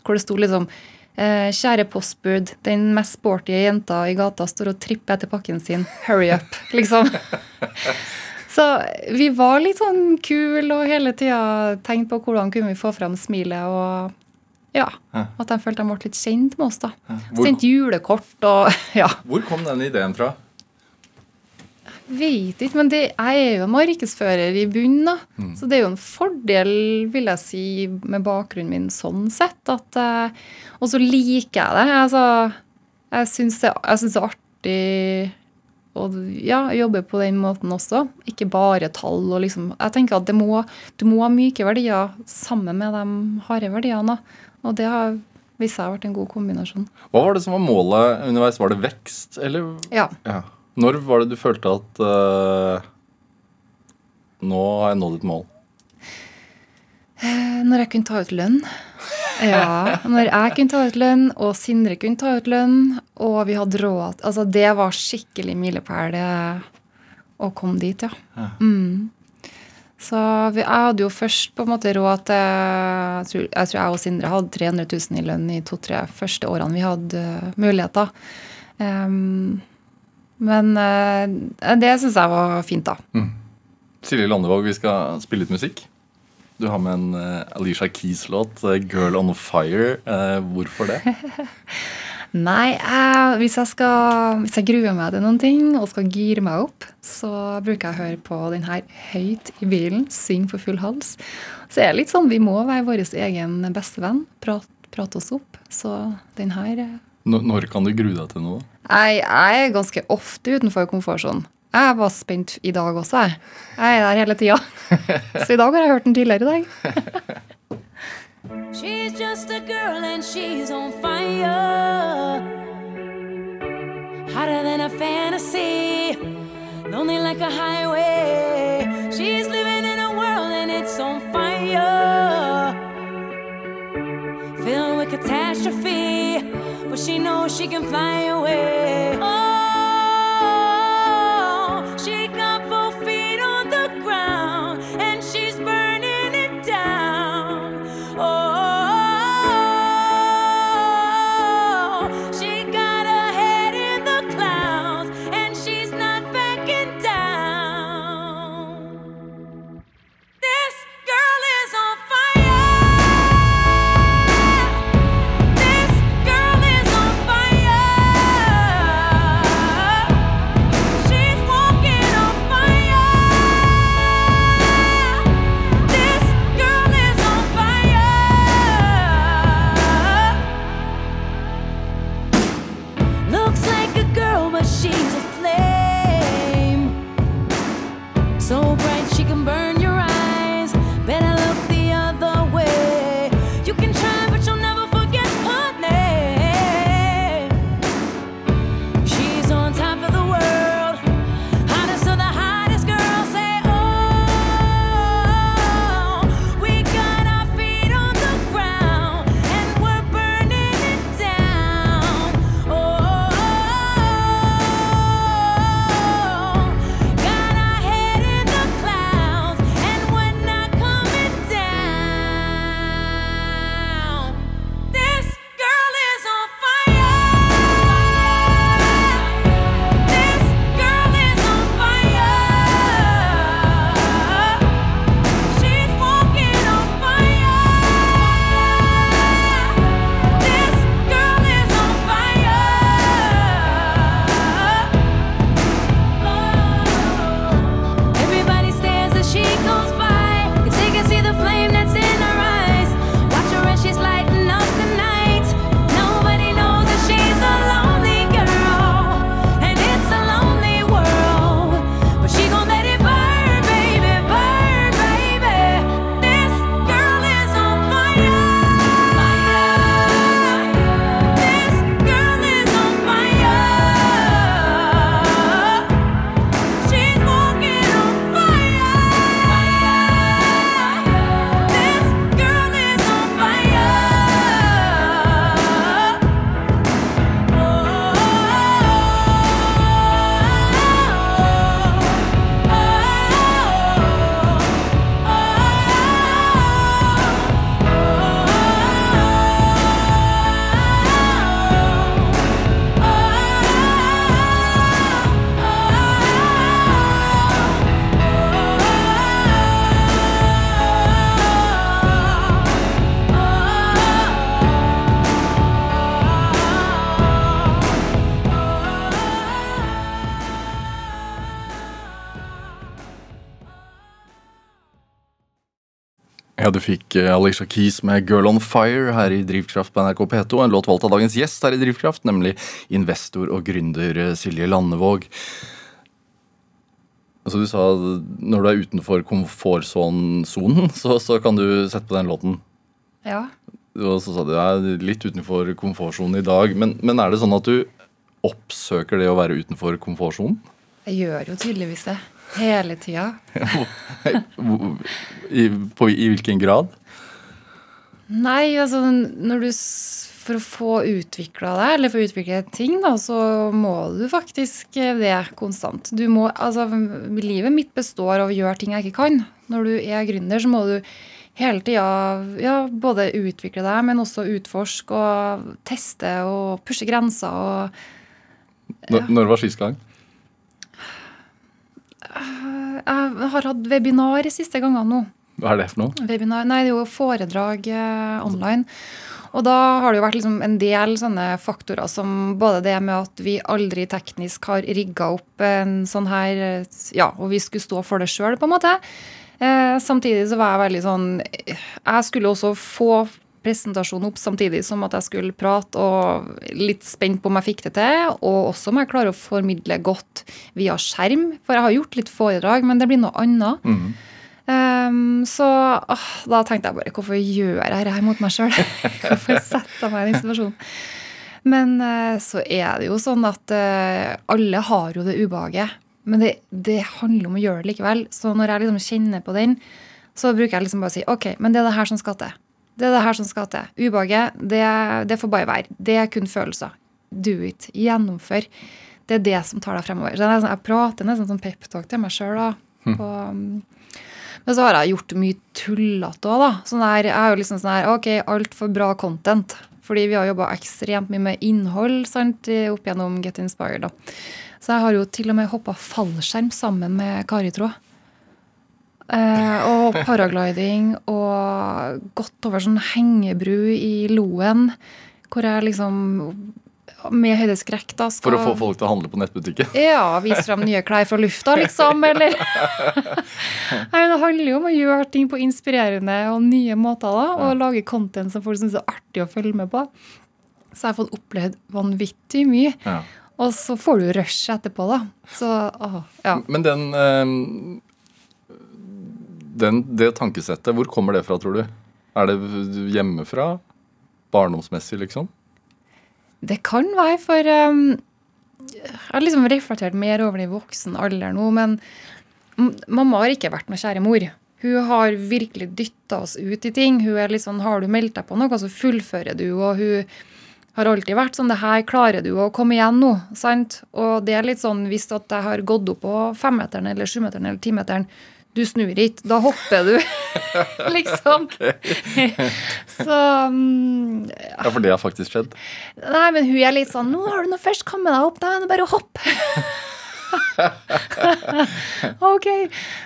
hvor det sto liksom eh, Kjære postbud, den mest sporty jenta i gata står og tripper etter pakken sin. Hurry up, liksom. Så vi var litt sånn kule og hele tida tenkte på hvordan kunne vi få fram smilet. og ja. At de følte de ble litt kjent med oss. da. Sendt julekort og ja. hvor kom den ideen fra? Vet ikke, men det, jeg er jo markedsfører i bunnen, da. Mm. Så det er jo en fordel, vil jeg si, med bakgrunnen min sånn sett. At, eh, og så liker jeg det. Altså, jeg syns det, det er artig å ja, jobbe på den måten også. Ikke bare tall og liksom Jeg tenker at det må, du må ha myke verdier sammen med de harde verdiene. Og det har vist seg å vært en god kombinasjon. Hva var det som var målet underveis? Var det vekst, eller Ja. ja. Når var det du følte at uh, Nå har jeg nådd et mål? Eh, Når jeg kunne ta ut lønn. Ja, når jeg kunne ta ut lønn, og Sindre kunne ta ut lønn, og vi hadde råd Altså, det var skikkelig milepæl å komme dit, ja. Ja. Mm. Så vi, jeg hadde jo først på en måte råd til Jeg tror jeg, tror jeg og Sindre hadde 300 000 i lønn i to-tre første årene vi hadde eh, muligheter. Um, men eh, det syns jeg var fint, da. Silje Landevåg, vi skal spille litt musikk. Du har med en eh, Alicia Keys-låt, 'Girl On Fire'. Hvorfor det? Nei, jeg, hvis, jeg skal, hvis jeg gruer meg til noen ting og skal gire meg opp, så bruker jeg å høre på den her høyt i bilen, synge for full hals. Så er det litt sånn, vi må være vår egen bestevenn, prate, prate oss opp. Så den her eh, Når, når kan du grue deg til noe? jeg, jeg er ganske ofte utenfor komfortsonen. Jeg var spent i dag også, jeg. Jeg er der hele tida. Så i dag har jeg hørt den tidligere i dag. She's just a girl and she's on fire. Hotter than a fantasy, lonely like a highway. She's living in a world and it's on fire. Filled with catastrophe, but she knows she can fly away. Ja, du fikk eh, Alicia Keys med 'Girl on Fire' her i Drivkraft på NRK P2. En låt valgt av dagens gjest her i Drivkraft, nemlig investor og gründer eh, Silje Landevåg. Altså Du sa når du er utenfor komfortsonen, så, så kan du sette på den låten. Ja. Og så sa du jeg er litt utenfor komfortsonen i dag. Men, men er det sånn at du oppsøker det å være utenfor komfortsonen? Jeg gjør jo tydeligvis det. Hele tida. I, på, I hvilken grad? Nei, altså når du For å få utvikla deg, eller få utvikle ting, da, så må du faktisk det konstant. Du må, altså, livet mitt består av å gjøre ting jeg ikke kan. Når du er gründer, så må du hele tida ja, både utvikle deg, men også utforske og teste og pushe grenser. og Når, når var sist gang? Jeg har hatt webinar de siste gangene nå. Hva er det for noe? Webinar, nei, det er jo foredrag eh, online. Og da har det jo vært liksom en del sånne faktorer som både det med at vi aldri teknisk har rigga opp en sånn her eh, Ja, og vi skulle stå for det sjøl, på en måte. Eh, samtidig så var jeg veldig sånn Jeg skulle også få presentasjonen opp samtidig som at jeg skulle prate, og litt spent på om jeg fikk det til. Og også om jeg klarer å formidle godt via skjerm. For jeg har gjort litt foredrag, men det blir noe annet. Um, så åh, da tenkte jeg bare hvorfor gjør jeg det her mot meg sjøl? hvorfor setter jeg meg i den situasjonen? Men uh, så er det jo sånn at uh, alle har jo det ubehaget. Men det, det handler om å gjøre det likevel. Så når jeg liksom kjenner på den, så bruker jeg liksom bare å si OK, men det er det her som skal til. Det er det her som skal til. Ubehaget, det, det får bare være. Det er kun følelser. Do it. Gjennomfør. Det er det som tar deg fremover. Er sånn- jeg prater nesten som peptalk til meg sjøl. Um, men så har jeg gjort mye tullete òg, da. Sånn der, jeg er jo liksom sånn her OK, altfor bra content. Fordi vi har jobba ekstremt mye med innhold sant, opp gjennom Get Inspired. da. Så jeg har jo til og med hoppa fallskjerm sammen med Kari Traa. Eh, og paragliding og gått over sånn hengebru i Loen. Hvor jeg liksom med høydeskrekk da skal For å få folk til å handle på nettbutikken? ja, vise frem nye klær fra lufta, liksom, eller Nei, Det handler jo om å gjøre ting på inspirerende og nye måter, da, og lage content som folk syns er artig å følge med på. Så jeg har fått opplevd vanvittig mye. Ja. Og så får du rush etterpå, da. Så åh, ja. Men den, eh, den Det tankesettet, hvor kommer det fra, tror du? Er det hjemmefra? Barndomsmessig, liksom? Det kan være, for um, jeg har liksom reflektert mer over det i voksen alder nå, men mamma har ikke vært noe kjære mor. Hun har virkelig dytta oss ut i ting. Hun er litt sånn, Har du meldt deg på noe, så fullfører du. Og hun har alltid vært sånn Det her klarer du å komme igjen nå. sant? Og det er litt sånn hvis at jeg har gått opp på femmeteren eller sjumeteren eller timeteren, du snur ikke, da hopper du. liksom. så um, Ja, for det har faktisk skjedd. Nei, men hun er litt sånn Nå har du nå først kommet deg opp, da er det bare å hoppe. ok.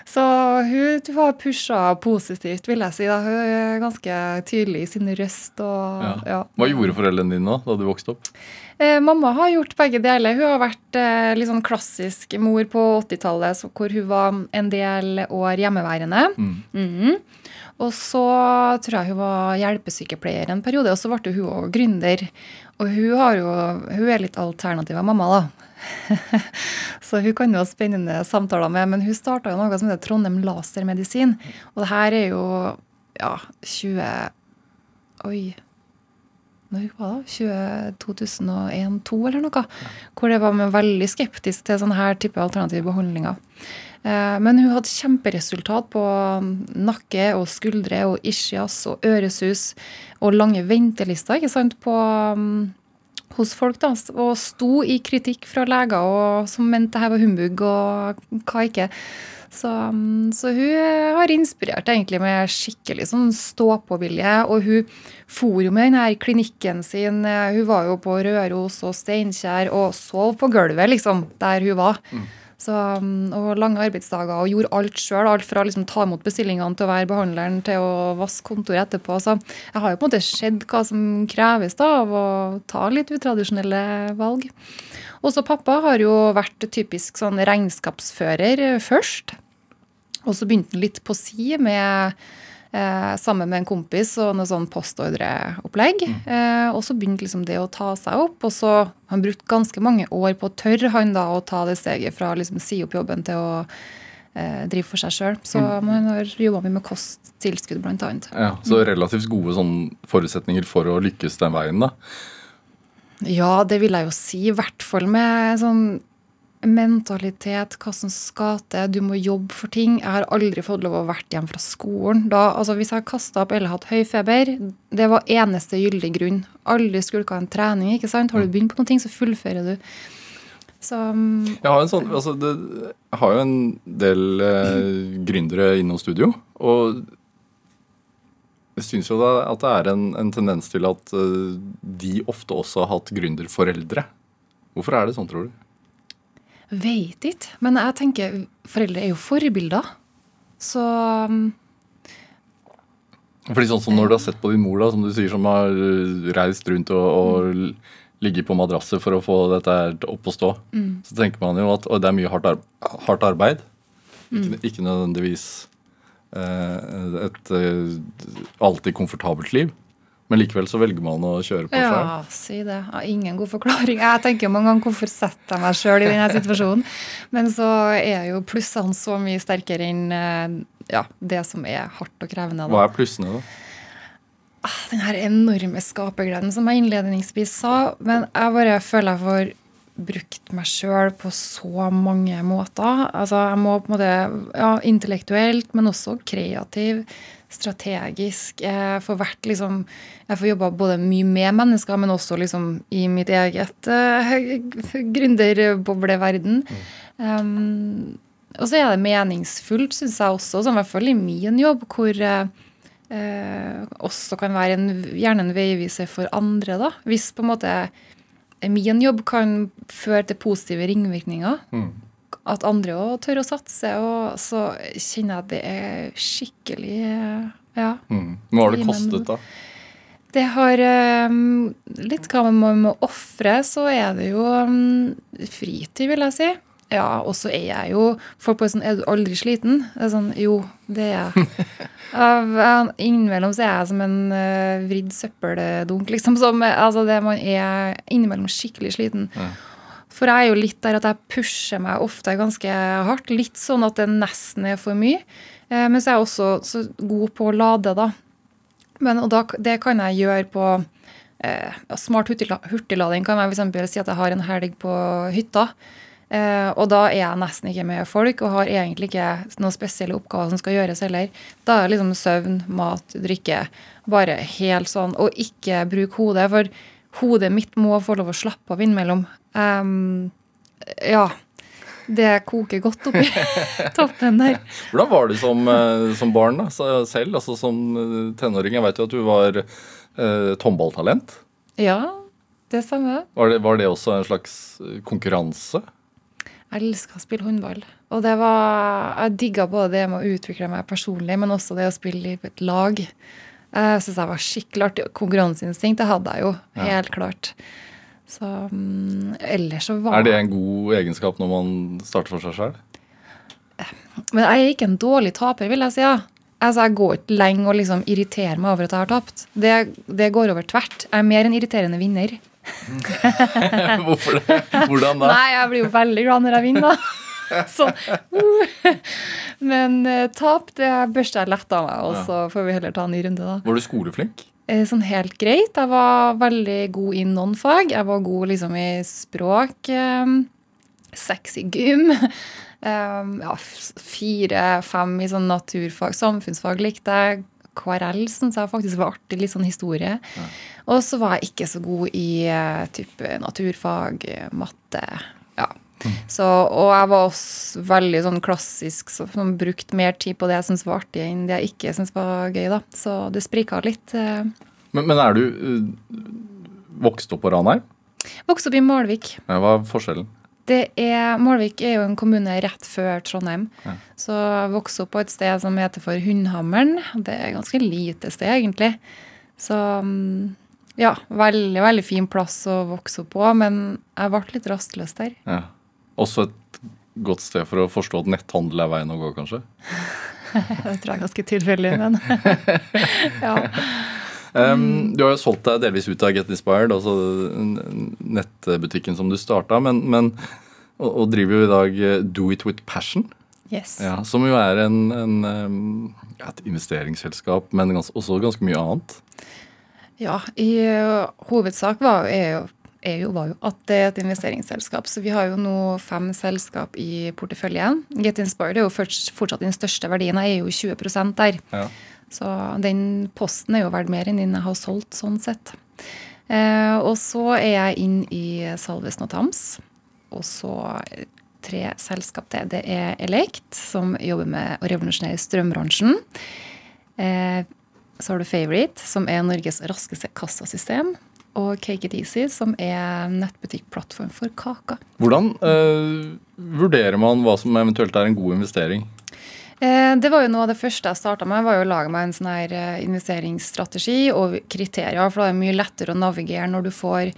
Så hun har pusha positivt, vil jeg si. da. Hun er ganske tydelig i sin røst. Og, Ja. ja. Hva gjorde foreldrene dine da, du vokste opp? Eh, mamma har gjort begge deler. Hun har vært eh, litt sånn klassisk mor på 80-tallet, hvor hun var en del år hjemmeværende. Mhm. Og så tror jeg hun var hjelpesykepleier en periode, og så ble hun òg gründer. Og hun, har jo, hun er litt alternativ av mamma, da. så hun kan jo ha spennende samtaler med, men hun starta noe som heter Trondheim Lasermedisin. Og det her er jo ja, 20 Oi. Når var det? 20, 2001-2002 eller noe? Hvor det var med veldig skeptisk til sånne her type alternative behandlinger. Eh, Men hun hadde kjemperesultat på nakke og skuldre og ischias og øresus og lange ventelister ikke sant, på, mm, hos folk. da, Og sto i kritikk fra leger og, som mente det her var humbug og hva ikke. Så, mm, så hun har inspirert egentlig med skikkelig sånn stå-på-vilje. Og hun for jo med denne klinikken sin. eh, Hun var jo på Røros og Steinkjer og sov på gulvet, liksom, der hun var. Så, mm, og lange arbeidsdager og gjorde alt sjøl. Alt fra å liksom ta imot bestillingene til å være behandleren til å vaske kontoret etterpå. Så jeg har jo på en måte sett hva som kreves da av å ta litt utradisjonelle valg. Også pappa har jo vært typisk sånn regnskapsfører først. Og så begynte han litt på si med eh, sammen med en kompis og noe sånn postordreopplegg. Eh, og så begynte liksom det å ta seg opp. Og så han brukt ganske mange år på å tørre han da å ta det steget fra liksom si opp jobben til å eh, drive for seg sjøl. Så man har jobba mye med kosttilskudd, blant annet. Ja, så relativt gode sånn, forutsetninger for å lykkes den veien, da. Ja, det vil jeg jo si. I hvert fall med sånn mentalitet, hva som skal til. Du må jobbe for ting. Jeg har aldri fått lov å vært hjemme fra skolen. Da, altså Hvis jeg har kasta opp eller hatt høy feber, det var eneste gyldig grunn. Aldri skulka en trening. ikke sant? Har du begynt på noe, så fullfører du. Så mm, Jeg har, en sånn, altså det, jeg har jo en del eh, gründere innom studio, og jeg syns jo da at det er en, en tendens til at eh, de ofte også har hatt gründerforeldre. Hvorfor er det sånn, tror du? Veit ikke. Men jeg tenker foreldre er jo forbilder. Så mm, Fordi sånn som Når du har sett på din mor, da, som du sier, som har eh, reist rundt og, og ligget på madrasser for å få dette her opp å stå, så tenker man jo at det er mye hardt, ar hardt arbeid. Ikke, ikke nødvendigvis eh, et et alltid komfortabelt liv. Men likevel så velger man å kjøre på sjøl. Ja, si det. Har ingen god forklaring. Jeg tenker jo mange ganger hvorfor setter jeg meg sjøl i denne situasjonen. Men så er jo plussene så mye sterkere enn eh, ja, det som er hardt og krevende. Hva er plussene, da? Den her enorme skapergleden som jeg innledningsvis sa. Men jeg bare føler jeg får brukt meg sjøl på så mange måter. Altså, jeg må på en måte Ja, intellektuelt, men også kreativ. Strategisk. Jeg får vært liksom Jeg får jobba både mye med mennesker, men også liksom i mitt eget uh, gründerbobleverden. Um, og så er det meningsfullt, syns jeg også, som i hvert fall i min jobb, hvor uh, eh, også kan være en, gjerne en veiviser for andre. da. Hvis på en måte min jobb kan føre til positive ringvirkninger, at andre òg tør å satse, og så kjenner jeg at det er skikkelig Ja. Mm. Hva har det kostet, da? Det har um, litt hva man må ofre, så er det jo um, fritid, vil jeg si. Ja, og så er jeg jo Folk bare sånn Er du aldri sliten? Det er sånn, jo, det er jeg. Innimellom så er jeg som en uh, vridd søppeldunk, liksom. Som, altså det man er innimellom skikkelig sliten. For jeg er jo litt der at jeg pusher meg ofte ganske hardt. Litt sånn at det nesten er for mye. Eh, men så er jeg også så god på å lade, da. Men, og da, det kan jeg gjøre på eh, Smart hurtiglading kan jeg f.eks. si at jeg har en helg på hytta. Eh, og da er jeg nesten ikke med folk og har egentlig ikke noen spesielle oppgaver som skal gjøres heller. Da er det liksom søvn, mat, drikke. Bare helt sånn. Og ikke bruk hodet, for hodet mitt må få lov å slappe av innimellom. Um, ja. Det koker godt oppi toppen der. Hvordan var du som, eh, som barn da, selv? Altså som eh, tenåring? Jeg vet jo at du var eh, tomballtalent. Ja, det stemmer. Var det, var det også en slags konkurranse? Jeg elska å spille håndball. Og det var, jeg digga både det med å utvikle meg personlig, men også det å spille i et lag. Jeg syns jeg var skikkelig artig. Konkurranseinstinkt det hadde jeg jo, helt klart. Så mm, ellers så var Er det en god egenskap når man starter for seg sjøl? Men jeg er ikke en dårlig taper, vil jeg si. ja. Altså, Jeg går ikke lenge og liksom irriterer meg over at jeg har tapt. Det, det går over tvert. Jeg er mer en irriterende vinner. Hvorfor det? Hvordan da? Nei, jeg blir jo veldig glad når jeg vinner, da. Sånn. uh. Men uh, tap, det børster jeg lett av meg, og så får vi heller ta en ny runde, da. Var du skoleflink? Eh, Sånn helt greit. Jeg var veldig god i noen fag. Jeg var god liksom i språk. um, Seks i gym. Um, Ja, fire-fem i sånn naturfag. Samfunnsfag likte jeg. KRL syns jeg faktisk var artig. Litt sånn historie. Og så var jeg ikke så god i uh, type naturfag, matte. Så, og jeg var også veldig sånn klassisk, så, som brukte mer tid på det jeg syntes var artig, enn det jeg ikke syntes var gøy. da. Så det sprika litt. eh. Men, men er du eh, vokst opp på Ranheim? Vokste opp i Malvik. Ja, Hva er forskjellen? Det er, Malvik er jo en kommune rett før Trondheim. Ja. Så jeg vokste opp på et sted som heter for Hundhammeren. Det er et ganske lite sted, egentlig. Så mm, ja, veldig, veldig fin plass å vokse opp på, men jeg ble litt rastløs der. Ja. Også et godt sted for å forstå at netthandel er veien å gå, kanskje? Det tror jeg er ganske tilfeldig, men ja. Um, du har jo solgt deg delvis ut av Get Inspired, altså nettbutikken som du starta, men, men og, og driver jo i dag eh, Do It With Passion, Yes. ja, som jo er en, en, et investeringsselskap, men også ganske mye annet. Ja, i hovedsak var, er jo, er jo, var jo at det er et investeringsselskap. Så vi har jo nå fem selskap i porteføljen. Get Inspired er jo først, fortsatt den største verdien. Jeg er jo 20% der. Ja. Så den posten er jo verdt mer enn den jeg har solgt, sånn sett. Eh, og så er jeg inn i Salvesen og Tams. Og så tre selskap til. Det er Elect, som jobber med å revolusjonere strømbransjen. Eh, så har du Favorite, som er Norges raskeste kassasystem. Og Cake It Easy, som er nettbutikkplattform for kaker. Hvordan eh, vurderer man hva som eventuelt er en god investering? Eh, Det var jo noe av det første jeg starta med, var jo å lage meg en sånn her eh, investeringsstrategi og kriterier. For da er det mye lettere å navigere når du får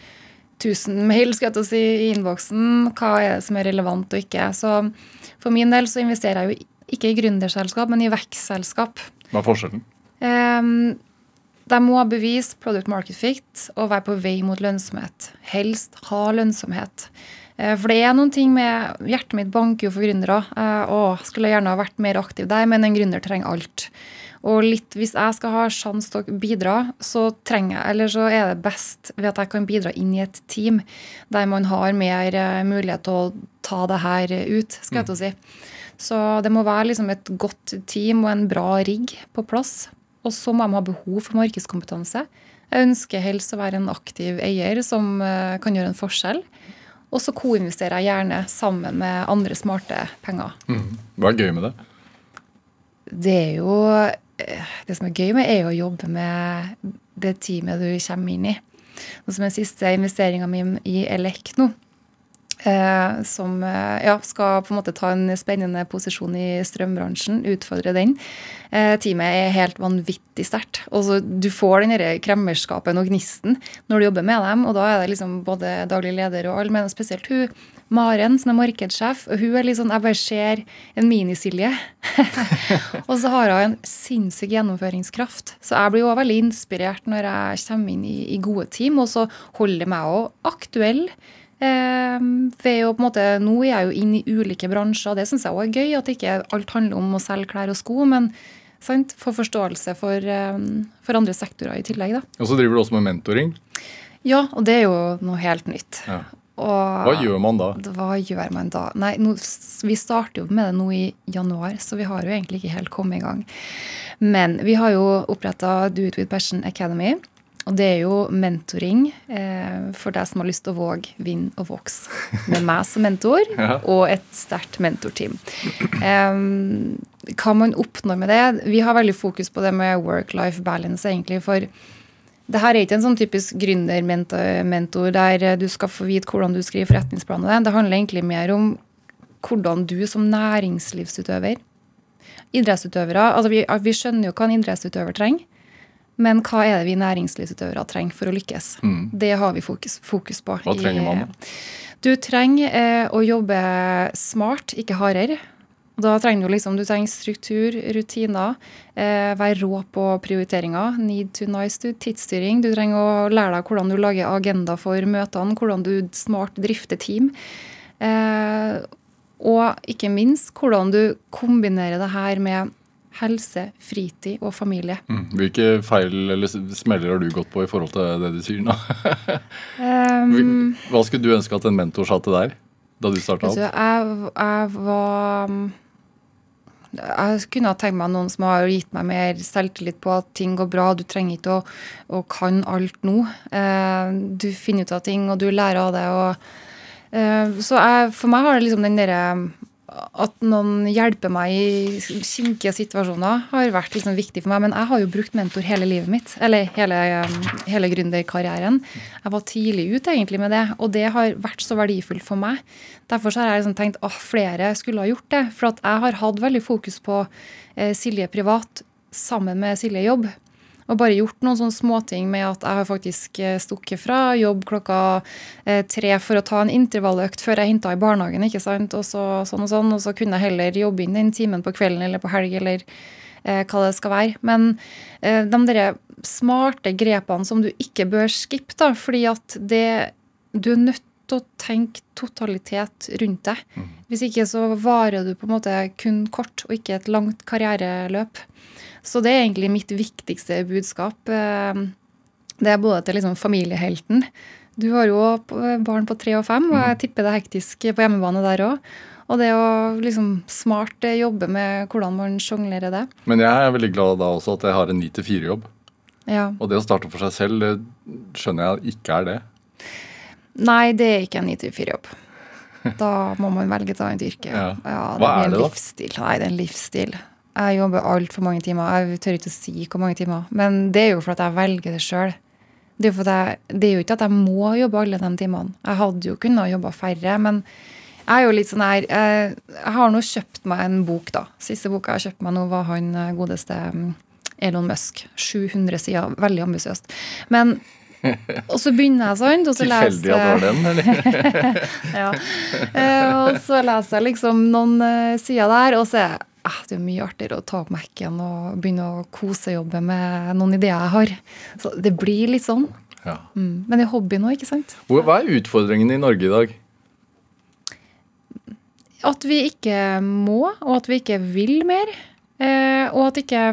1000 mail skal jeg til å si, i innboksen. Hva er det som er relevant og ikke. Så for min del så investerer jeg jo ikke i gründerselskap, men i vekstselskap. Hva er forskjellen? Um, de må bevise product market fit og være på vei mot lønnsomhet. Helst ha lønnsomhet. Eh, For det er noen ting med Hjertet mitt banker jo for gründere. Og Å, skulle jeg gjerne ha vært mer aktiv der, men en gründer trenger alt. Og litt, hvis jeg skal ha sjanse til å bidra, så trenger jeg, eller så er det best ved at jeg kan bidra inn i et team der man har mer eh, mulighet til å ta det her ut, skal jeg til å si. Så det må være liksom et godt team og en bra rigg på plass. Og så må de ha behov for markedskompetanse. Jeg ønsker helst å være en aktiv eier som eh, kan gjøre en forskjell. Og så koinvesterer jeg gjerne sammen med andre smarte penger. Hva er gøy med det? Det er jo eh, Det som er gøy med, er å jobbe med det teamet du kommer inn i. Og som den siste investeringa mi i Elec nå. Eh, som eh, ja, skal på en måte ta en spennende posisjon i strømbransjen, utfordre den. Eh, teamet er helt vanvittig sterkt. Du får den kremmerskapen og gnisten når du jobber med dem. Og da er det liksom både daglig leder og alle, men spesielt hun Maren, som er markedssjef. og Hun er litt sånn, Jeg bare ser en minisilje. og så har hun en sinnssyk gjennomføringskraft. Så jeg blir jo også veldig inspirert når jeg kommer inn i, i gode team, og så holder meg òg aktuell. Eh, ved å på en måte, Nå er jeg jo inn i ulike bransjer, og det syns jeg òg er gøy. At ikke alt handler om å selge klær og sko, men sant, få forståelse for, eh, for andre sektorer i tillegg. da. Og så driver du også med mentoring. Ja, og det er jo noe helt nytt. Ja. Og Hva gjør man da? hva gjør man da? Nei, nå, Vi starter jo med det nå i januar, så vi har jo egentlig ikke helt kommet i gang. Men vi har jo oppretta Do It With Passion Academy. Og det er jo mentoring eh, for deg som har lyst til å våge, vinne og vokse. Med meg som mentor Ja. og et sterkt mentorteam. Eh, hva man oppnår med det? Vi har veldig fokus på det med work-life balance, egentlig. For det her er ikke en sånn typisk gründermentor der eh, du skal få vite hvordan du skriver forretningsplanen. Det handler egentlig mer om hvordan du som næringslivsutøver Idrettsutøvere altså vi, vi skjønner jo hva en idrettsutøver trenger. Men hva er det vi næringslivsutøvere trenger for å lykkes? Det har vi fokus, fokus på. Mm. Hva trenger man? Du trenger eh, å jobbe smart, ikke hardere. Da trenger du liksom, du trenger struktur, rutiner, eh, være rå på prioriteringer, need to nice to, tidsstyring. Du trenger å lære deg hvordan du lager agenda for møtene, hvordan du smart drifter team. Eh, og ikke minst hvordan du kombinerer det her med helse, fritid og familie. Mm. Hvilke feil eller smeller har du gått på i forhold til det du sier nå? Um, Hva skulle du ønske at en mentor sa til deg da du starta opp? jeg, jeg var Jeg kunne ha tenkt meg noen som har gitt meg mer selvtillit på at ting går bra. Du trenger ikke å, å kan alt nå. Uh, du finner ut av ting, og du lærer av det. Og, eh, så jeg, for meg har det liksom den derre at noen hjelper meg i kinkige situasjoner, har vært liksom viktig for meg. Men jeg har jo brukt mentor hele livet mitt. Eller hele, hele gründerkarrieren. Jeg var tidlig ute egentlig med det, og det har vært så verdifullt for meg. Derfor har jeg liksom tenkt at flere skulle ha gjort det. For jeg har hatt veldig fokus på eh, Silje privat sammen med Silje jobb. Og bare gjort noen sånne småting med at jeg har faktisk eh, stukket fra jobb klokka eh, tre for å ta en intervalløkt før jeg henta i barnehagen, ikke sant, og så sånn og sånn, og så kunne jeg heller jobbe inn den timen på kvelden eller på helg eller eh, hva det skal være. Men eh, de der smarte grepene som du ikke bør skippe, da, fordi at det Du er nødt å tenke totalitet rundt deg. Hvis ikke så varer du på en måte kun kort, og ikke et langt karriereløp. Så det er egentlig mitt viktigste budskap. Eh, Det er både til liksom familiehelten. Du har jo barn på tre og fem, og jeg tipper det er hektisk på hjemmebane der òg. Og det å liksom smart eh, jobbe med hvordan man sjonglerer det. Men jeg er veldig glad da også at jeg har en 9-4-jobb. Ja. Og det å starte for seg selv, det skjønner jeg ikke er det. Nei, det er ikke en 9-4-jobb. Da må man velge et annet yrke. Ja. det Hva er en det da? livsstil. Nei, det er en livsstil. Jeg jobber altfor mange timer. Jeg tør ikke å si hvor mange timer. Men det er jo for at jeg velger det sjøl. Det, det er jo ikke at jeg må jobbe alle de timene. Jeg hadde jo kunnet jobbe færre, men jeg er jo litt sånn her eh, Jeg har nå kjøpt meg en bok, da. Siste boka jeg kjøpte meg nå, var han eh, godeste mm, Elon Musk. 700 sider. Veldig ambisiøst. Men Og så begynner jeg sånn, og så Tilfeldig at det var den, eller? ja. Eh, og så leser jeg liksom noen sider der, og så er jeg, ah, det er mye artigere å ta opp Mac-en og begynne å kosejobbe med noen ideer jeg har. Så det blir litt sånn. Ja. Mm. Men det er hobby nå, ikke sant? Hva er utfordringen i Norge i dag? At vi ikke må, og at vi ikke vil mer. Eh, og at ikke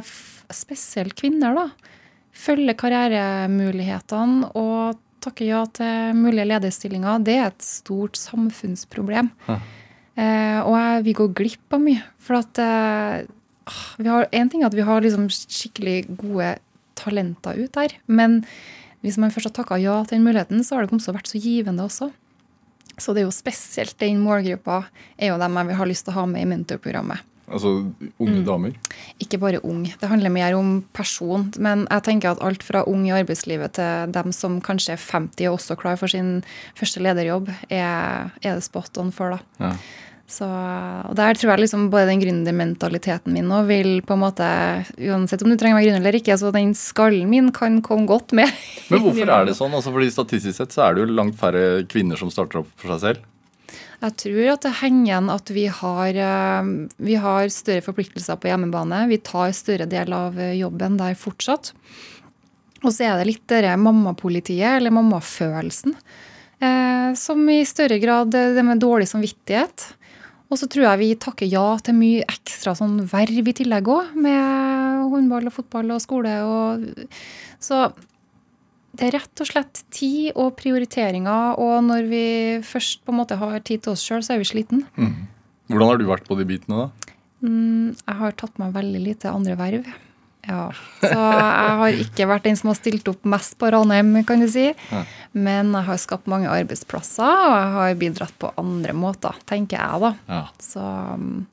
spesielt kvinner da, følger karrieremulighetene og takker ja til mulige lederstillinger. Det er et stort samfunnsproblem. Eh, og jeg, vi går glipp av mye. For at eh, En ting er at vi har liksom skikkelig gode talenter ut der. Men hvis man først har takka ja til den muligheten, så har det også vært så givende også. Så det er jo spesielt den målgruppa er jo dem jeg vil ha lyst til å ha med i mentorprogrammet. Altså unge damer? Ikke bare ung. Det handler mer om person. Men jeg tenker at alt fra ung i arbeidslivet til dem som kanskje er 50 og også klar for sin første lederjobb, er, er det spot on for, da. Ja. Så, og der tror jeg liksom både den gründermentaliteten min nå vil på en måte Uansett om du trenger å være gründer eller ikke, så den skallen min kan komme godt med. Men hvorfor er det sånn? Altså fordi Statistisk sett så er det jo langt færre kvinner som starter opp for seg selv. Jeg tror at det henger igjen at vi har, eh, vi har større forpliktelser på hjemmebane. Vi tar større del av eh, jobben der fortsatt. Og så er det litt det mammapolitiet, eller mammafølelsen, eh, som i større grad det med dårlig samvittighet. Og så tror jeg vi takker ja til mye ekstra sånn verv i tillegg òg, med håndball og fotball og skole. Og, så det er rett og slett tid og prioriteringer, og når vi først på en måte har tid til oss sjøl, så er vi sliten. Hvordan har du vært på de bitene, da? Mm, jeg har tatt meg veldig lite andre verv. Ja, Så jeg har ikke vært den som har stilt opp mest på Ranheim, kan du si. Ja. Men jeg har skapt mange arbeidsplasser, og jeg har bidratt på andre måter, tenker jeg, da. Ja. Så um,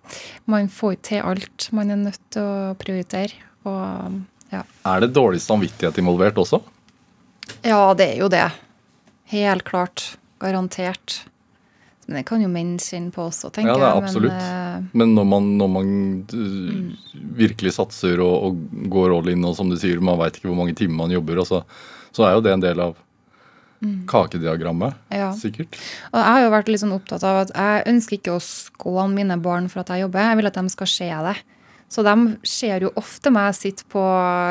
man får ikke til alt. Man er nødt til å prioritere. Og ja. Er det dårlig samvittighet involvert også? Ja, det er jo det. Helt klart. Garantert. Men det kan jo menn kjenne på også, tenker Ja, det er absolutt. Men, uh, Men når man, når man uh, virkelig satser og, og går all in, og som du sier, man veit ikke hvor mange timer man jobber, og så, så er jo det en del av kakediagrammet, Ja. sikkert. og jeg har jo vært litt sånn opptatt av at jeg ønsker ikke å skåne mine barn for at jeg jobber. Jeg vil at de skal se det. Så de ser jo ofte meg sitte på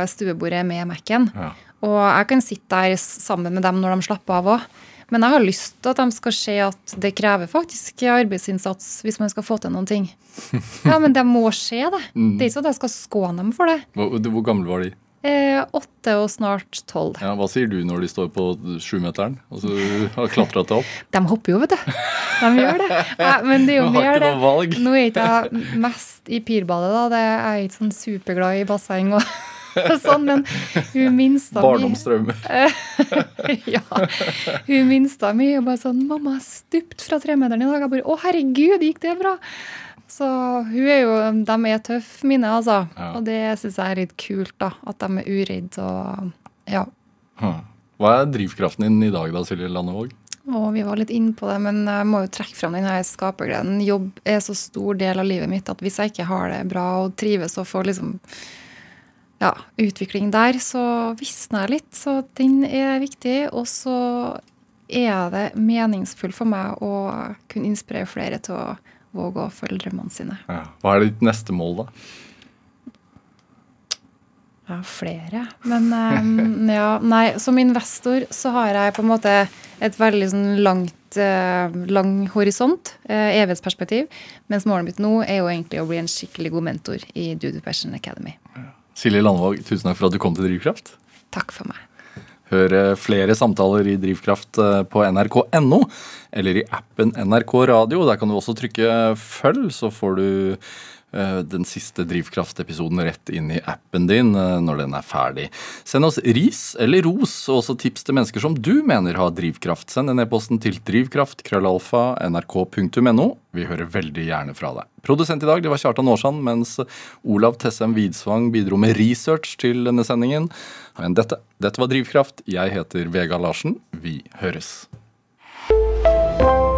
stuebordet med Mac-en. Ja. Og jeg kan sitte der sammen med dem når de slapper av òg. Men jeg har lyst til at de skal se at det krever faktisk arbeidsinnsats hvis man skal få til noen ting. Ja, men det må skje, det. Det er ikke sånn at jeg skal skåne dem for det. Hvor, hvor gamle var de? Eh, åtte og snart tolv. Ja, hva sier du når de står på sjumeteren og så har klatra til opp? De hopper jo, vet du. De gjør det. Ja, men det er jo mer ikke det. Nå er ikke jeg mest i pirbadet, da. Det er jeg ikke sånn superglad i basseng og sånn, men hun minste mi Barndomsdrømmer. ja. Hun minste mi og bare sånn 'Mamma, jeg stupte fra tremeteren i dag.' Jeg bare 'Å, herregud, gikk det bra?' Så hun er jo De er tøffe, mine, altså. Ja. Og det syns jeg er litt kult, da. At de er uredde og Ja. Hva er drivkraften din i dag da, Silje Landevåg? Og vi var litt inne på det, men jeg må jo trekke fram denne skapergleden. Jobb er så stor del av livet mitt at hvis jeg ikke har det bra og trives og får liksom ja, utvikling der, så visner jeg litt. Så den er viktig. Og så er det meningsfullt for meg å kunne inspirere flere til å våge å følge drømmene sine. Ja. Hva er ditt neste mål, da? Ja, flere. Men um, ja, nei, som investor så har jeg på en måte et veldig sånn langt eh, lang horisont, eh, evighetsperspektiv. Mens målet mitt nå er jo egentlig å bli en skikkelig god mentor i Dude Passion Academy. Silje Landvåg, tusen takk for at du kom til Drivkraft. Takk for meg. Hør eh, flere samtaler i Drivkraft eh, på nrk.no, eller i appen NRK Radio. Der kan du også trykke følg, så får du den siste Drivkraft-episoden rett inn i appen din eh, når den er ferdig. Send oss ris eller ros, og også tips til mennesker som du mener har drivkraft. Send en e-posten til drivkraft, krøllalfa, nrk.no. Vi hører veldig gjerne fra deg. Produsent i dag det var Kjartan Aarsand, mens Olav Tessem Widsvang bidro med research til denne sendingen. Men dette, dette var Drivkraft. Jeg heter Vega Larsen. Vi høres.